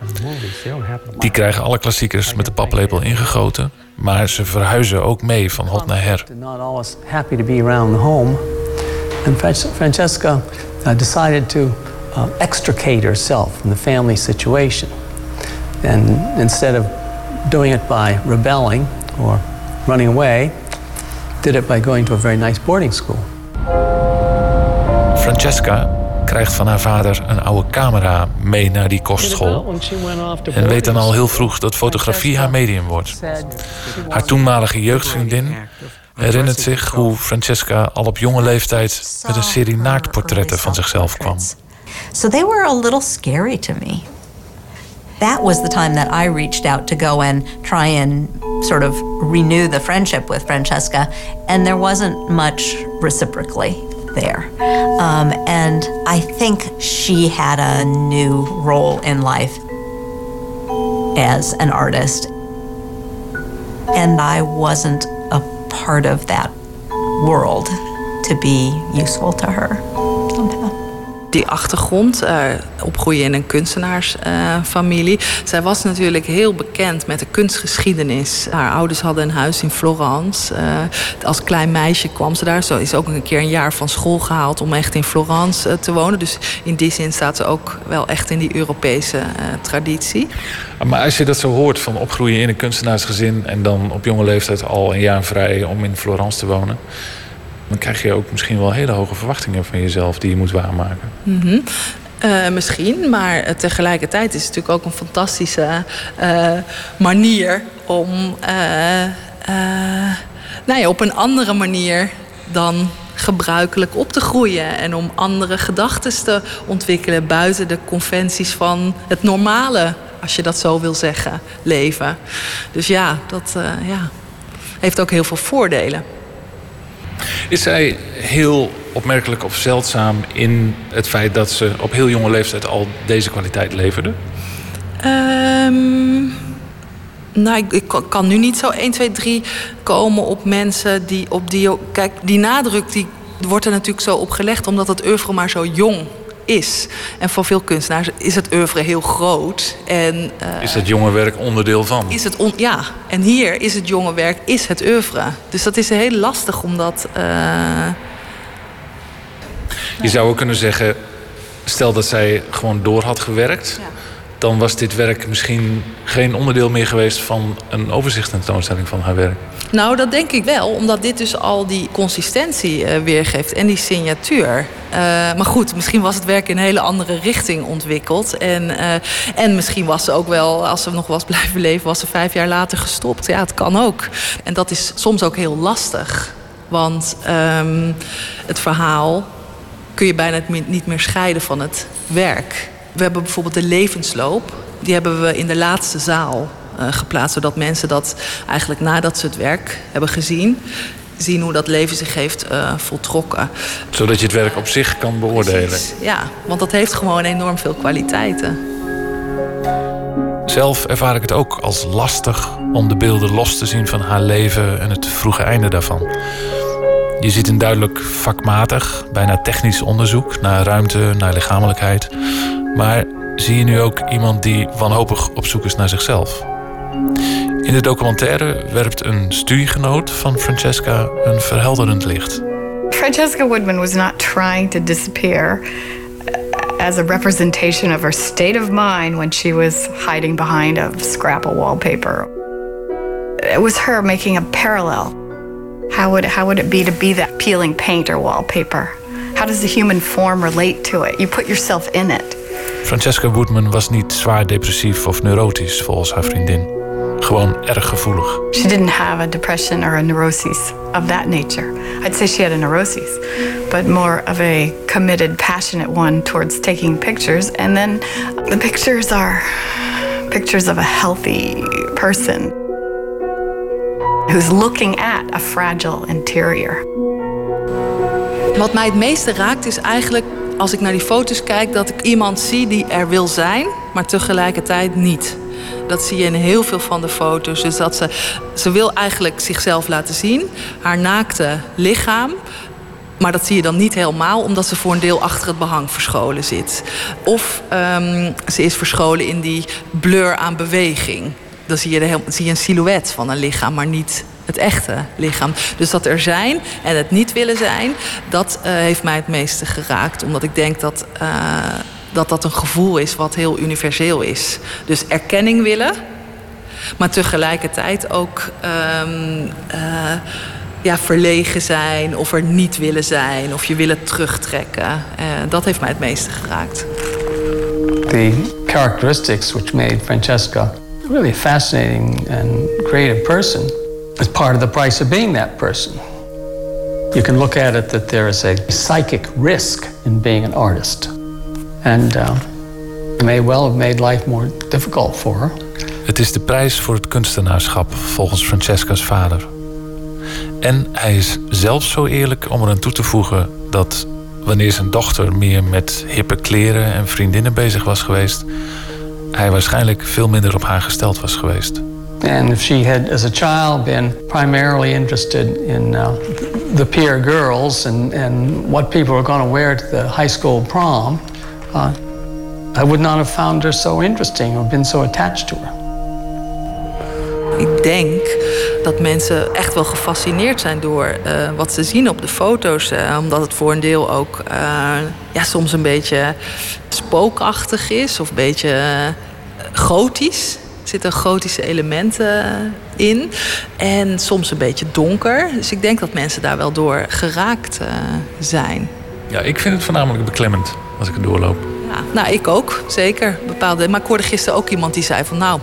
Die krijgen alle klassiekers met de paplepel ingegoten, maar ze verhuizen ook mee van hot naar her. not always happy to be around home. And Fran- Francesca uh, decided to uh, extricate herself from the family situation. And instead of doing it by rebelling or running away, did it by going to a very nice boarding school. Francesca krijgt van haar vader een oude camera mee naar die kostschool. En weet dan al heel vroeg dat fotografie haar medium wordt. Haar toenmalige jeugdvriendin herinnert zich hoe Francesca al op jonge leeftijd met een serie naaktportretten van zichzelf kwam. That was the time that I reached out to go and try and sort of renew the friendship with Francesca, and there wasn't much reciprocally there. Um, and I think she had a new role in life as an artist, and I wasn't a part of that world to be useful to her. Die achtergrond, eh, opgroeien in een kunstenaarsfamilie. Zij was natuurlijk heel bekend met de kunstgeschiedenis. Haar ouders hadden een huis in Florence. Eh, als klein meisje kwam ze daar. Zo is ook een keer een jaar van school gehaald om echt in Florence eh, te wonen. Dus in die zin staat ze ook wel echt in die Europese eh, traditie. Maar als je dat zo hoort van opgroeien in een kunstenaarsgezin en dan op jonge leeftijd al een jaar vrij om in Florence te wonen, dan krijg je ook misschien wel hele hoge verwachtingen van jezelf die je moet waarmaken. Mhm. Eh, misschien, maar eh, tegelijkertijd is het natuurlijk ook een fantastische eh, manier om eh, nou ja, op een andere manier dan gebruikelijk op te groeien en om andere gedachten te ontwikkelen buiten de conventies van het normale, als je dat zo wil zeggen, leven. Dus ja, dat ja, heeft ook heel veel voordelen. Is zij heel opmerkelijk of zeldzaam in het feit dat ze op heel jonge leeftijd al deze kwaliteit leverde? Ehm, nou, ik, kan nu niet zo 1, 2, 3 komen op mensen die op die... Kijk, die nadruk die wordt er natuurlijk zo op gelegd... omdat het oeuvre maar zo jong is. En voor veel kunstenaars is het oeuvre heel groot. En, eh, Is dat jonge werk onderdeel van? is het on, ja, en hier is het jonge werk, is het oeuvre. Dus dat is heel lastig omdat... eh, Je zou ook kunnen zeggen, stel dat zij gewoon door had gewerkt, dan was dit werk misschien geen onderdeel meer geweest van een overzichtstentoonstelling van haar werk. Nou, dat denk ik wel, omdat dit dus al die consistentie eh, weergeeft en die signatuur. Eh, maar goed, misschien was het werk in een hele andere richting ontwikkeld. En, eh, en misschien was ze ook wel, als ze nog was blijven leven, was ze vijf jaar later gestopt. Ja, het kan ook. En dat is soms ook heel lastig Want ehm, het verhaal kun je bijna niet meer scheiden van het werk. We hebben bijvoorbeeld de levensloop. Die hebben we in de laatste zaal uh, geplaatst. Zodat mensen dat eigenlijk nadat ze het werk hebben gezien zien hoe dat leven zich heeft uh, voltrokken. Zodat je het werk op zich kan beoordelen. Precies, ja, want dat heeft gewoon enorm veel kwaliteiten. Zelf ervaar ik het ook als lastig om de beelden los te zien van haar leven en het vroege einde daarvan. Je ziet een duidelijk vakmatig, bijna technisch onderzoek naar ruimte, naar lichamelijkheid. Maar zie je nu ook iemand die wanhopig op zoek is naar zichzelf? In de documentaire werpt een studiegenoot van Francesca een verhelderend licht. Francesca Woodman was not trying to disappear as a representation of her state of mind when she was hiding behind a scrap of wallpaper. It was her making a parallel. How would, how would it be to be that peeling paint or wallpaper? How does the human form relate to it? You put yourself in it. Francesca Woodman was niet zwaar depressief of neurotisch volgens haar vriendin. Gewoon erg gevoelig. She didn't have a depression or a neurosis of that nature. I'd say she had a neurosis, but more of a committed, passionate one towards taking pictures. And then the pictures are pictures of a healthy person who's looking at a fragile interior. Wat mij het meeste raakt is eigenlijk als ik naar die foto's kijk dat ik iemand zie die er wil zijn, maar tegelijkertijd niet. Dat zie je in heel veel van de foto's. Dus dat ze, ze wil eigenlijk zichzelf laten zien, haar naakte lichaam. Maar dat zie je dan niet helemaal, omdat ze voor een deel achter het behang verscholen zit. Of um, ze is verscholen in die blur aan beweging. Dan zie je, een silhouet van een lichaam, maar niet het echte lichaam. Dus dat er zijn en het niet willen zijn, dat uh, heeft mij het meeste geraakt. Omdat ik denk dat. Uh, dat dat een gevoel is wat heel universeel is. Dus erkenning willen, maar tegelijkertijd ook um, uh, ja, verlegen zijn of er niet willen zijn of je willen terugtrekken. Dat heeft mij het meeste geraakt. The characteristics which made Francesca really a fascinating and creative person is part of the price of being that person. You can look at it that there is a psychic risk in being an artist. And uh, may well have made life more difficult for her. Het is de prijs voor het kunstenaarschap, volgens Francesca's vader. En hij is zelfs zo eerlijk om eraan toe te voegen dat wanneer zijn dochter meer met hippe kleren en vriendinnen bezig was geweest, hij waarschijnlijk veel minder op haar gesteld was geweest. And if she had, as a child, been primarily interested in uh, the peer girls and, and what people were going to wear to the high school prom, uh, I would not have found her so interesting or been so attached to her. Ik denk dat mensen echt wel gefascineerd zijn door uh, wat ze zien op de foto's. Uh, omdat het voor een deel ook uh, ja, soms een beetje spookachtig is of een beetje gotisch. Er zitten gotische elementen in. En soms een beetje donker. Dus ik denk dat mensen daar wel door geraakt zijn. Ja, ik vind het voornamelijk beklemmend als ik het doorloop. Ja, nou, ik ook, zeker. Bepaalde, maar ik hoorde gisteren ook iemand die zei van... nou,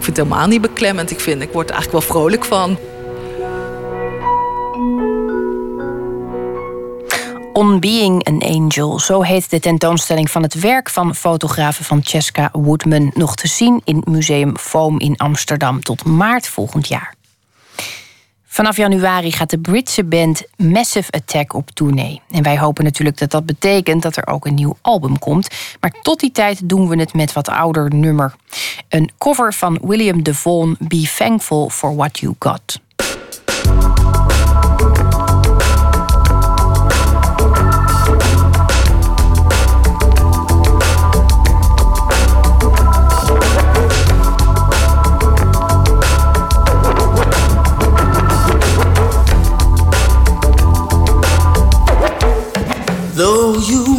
ik vind het helemaal niet beklemmend. Ik, vind, ik word er eigenlijk wel vrolijk van. On Being an Angel, zo heet de tentoonstelling van het werk van fotografe Francesca Woodman. Nog te zien in Museum Foam in Amsterdam tot maart volgend jaar. Vanaf januari gaat de Britse band Massive Attack op tournee. En wij hopen natuurlijk dat dat betekent dat er ook een nieuw album komt. Maar tot die tijd doen we het met wat ouder nummer. Een cover van William DeVaughn, Be Thankful for What You Got. Though you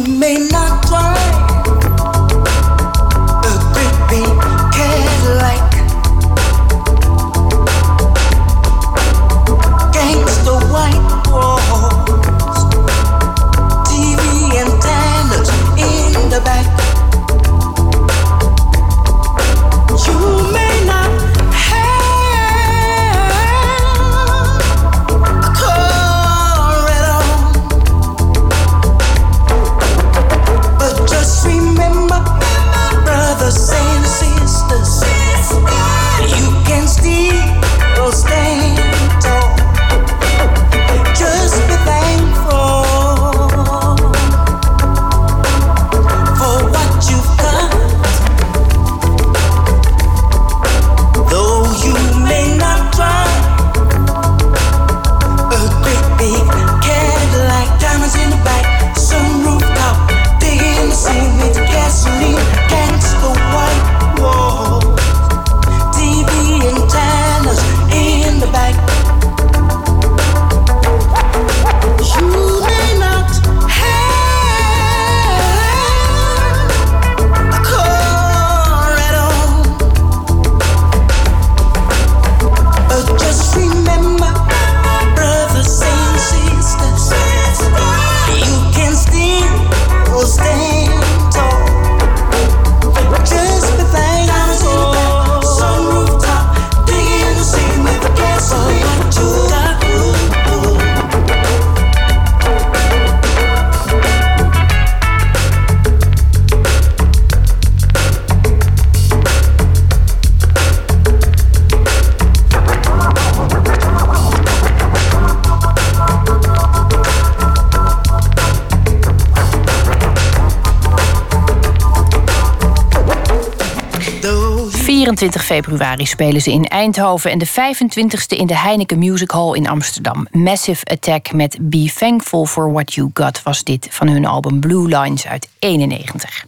24 februari spelen ze in Eindhoven en de 25e in de Heineken Music Hall in Amsterdam. Massive Attack met Be Thankful for What You Got was dit van hun album Blue Lines uit 91.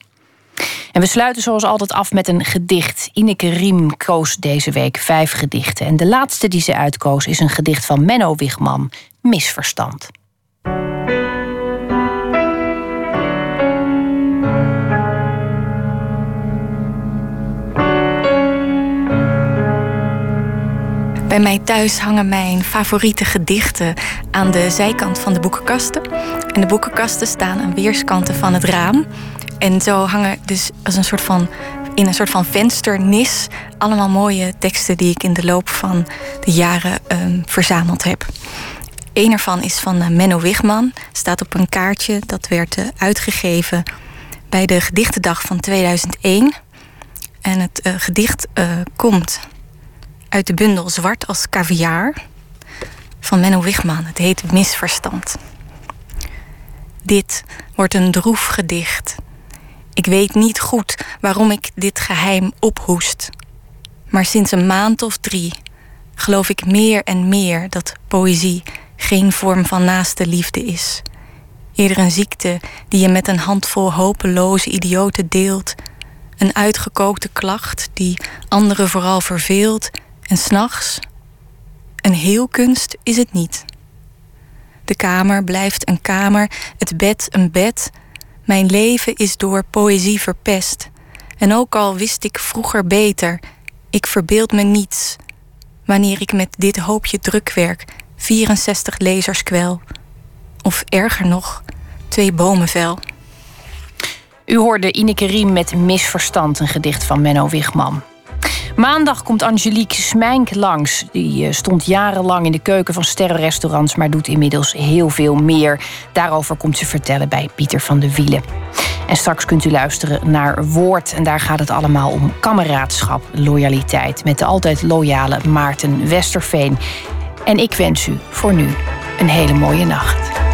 En we sluiten zoals altijd af met een gedicht. Ineke Riem koos deze week vijf gedichten. En de laatste die ze uitkoos is een gedicht van Menno Wigman, Misverstand. Bij mij thuis hangen mijn favoriete gedichten aan de zijkant van de boekenkasten. En de boekenkasten staan aan weerskanten van het raam. En zo hangen dus als een soort van, in een soort van vensternis allemaal mooie teksten die ik in de loop van de jaren ehm, verzameld heb. Eén ervan is van uh, Menno Wigman, staat op een kaartje dat werd uh, uitgegeven bij de gedichtendag van 2001. En het uh, gedicht komt uit de bundel Zwart als caviar van Menno Wigman. Het heet Misverstand. Dit wordt een droef gedicht. Ik weet niet goed waarom ik dit geheim ophoest. Maar sinds een maand of drie geloof ik meer en meer dat poëzie geen vorm van naaste liefde is. Eerder een ziekte die je met een handvol hopeloze idioten deelt. Een uitgekookte klacht die anderen vooral verveelt en s'nachts, een heelkunst is het niet. De kamer blijft een kamer, het bed een bed. Mijn leven is door poëzie verpest. En ook al wist ik vroeger beter, ik verbeeld me niets. Wanneer ik met dit hoopje drukwerk 64 lezers kwel. Of erger nog, twee bomen vel. U hoorde Ineke Riem met Misverstand, een gedicht van Menno Wigman. Maandag komt Angelique Smijnk langs. Die eh, stond jarenlang in de keuken van sterrenrestaurants, maar doet inmiddels heel veel meer. Daarover komt ze vertellen bij Pieter van de Wielen. En straks kunt u luisteren naar Woord. En daar gaat het allemaal om kameraadschap, loyaliteit. Met de altijd loyale Maarten Westerveen. En ik wens u voor nu een hele mooie nacht.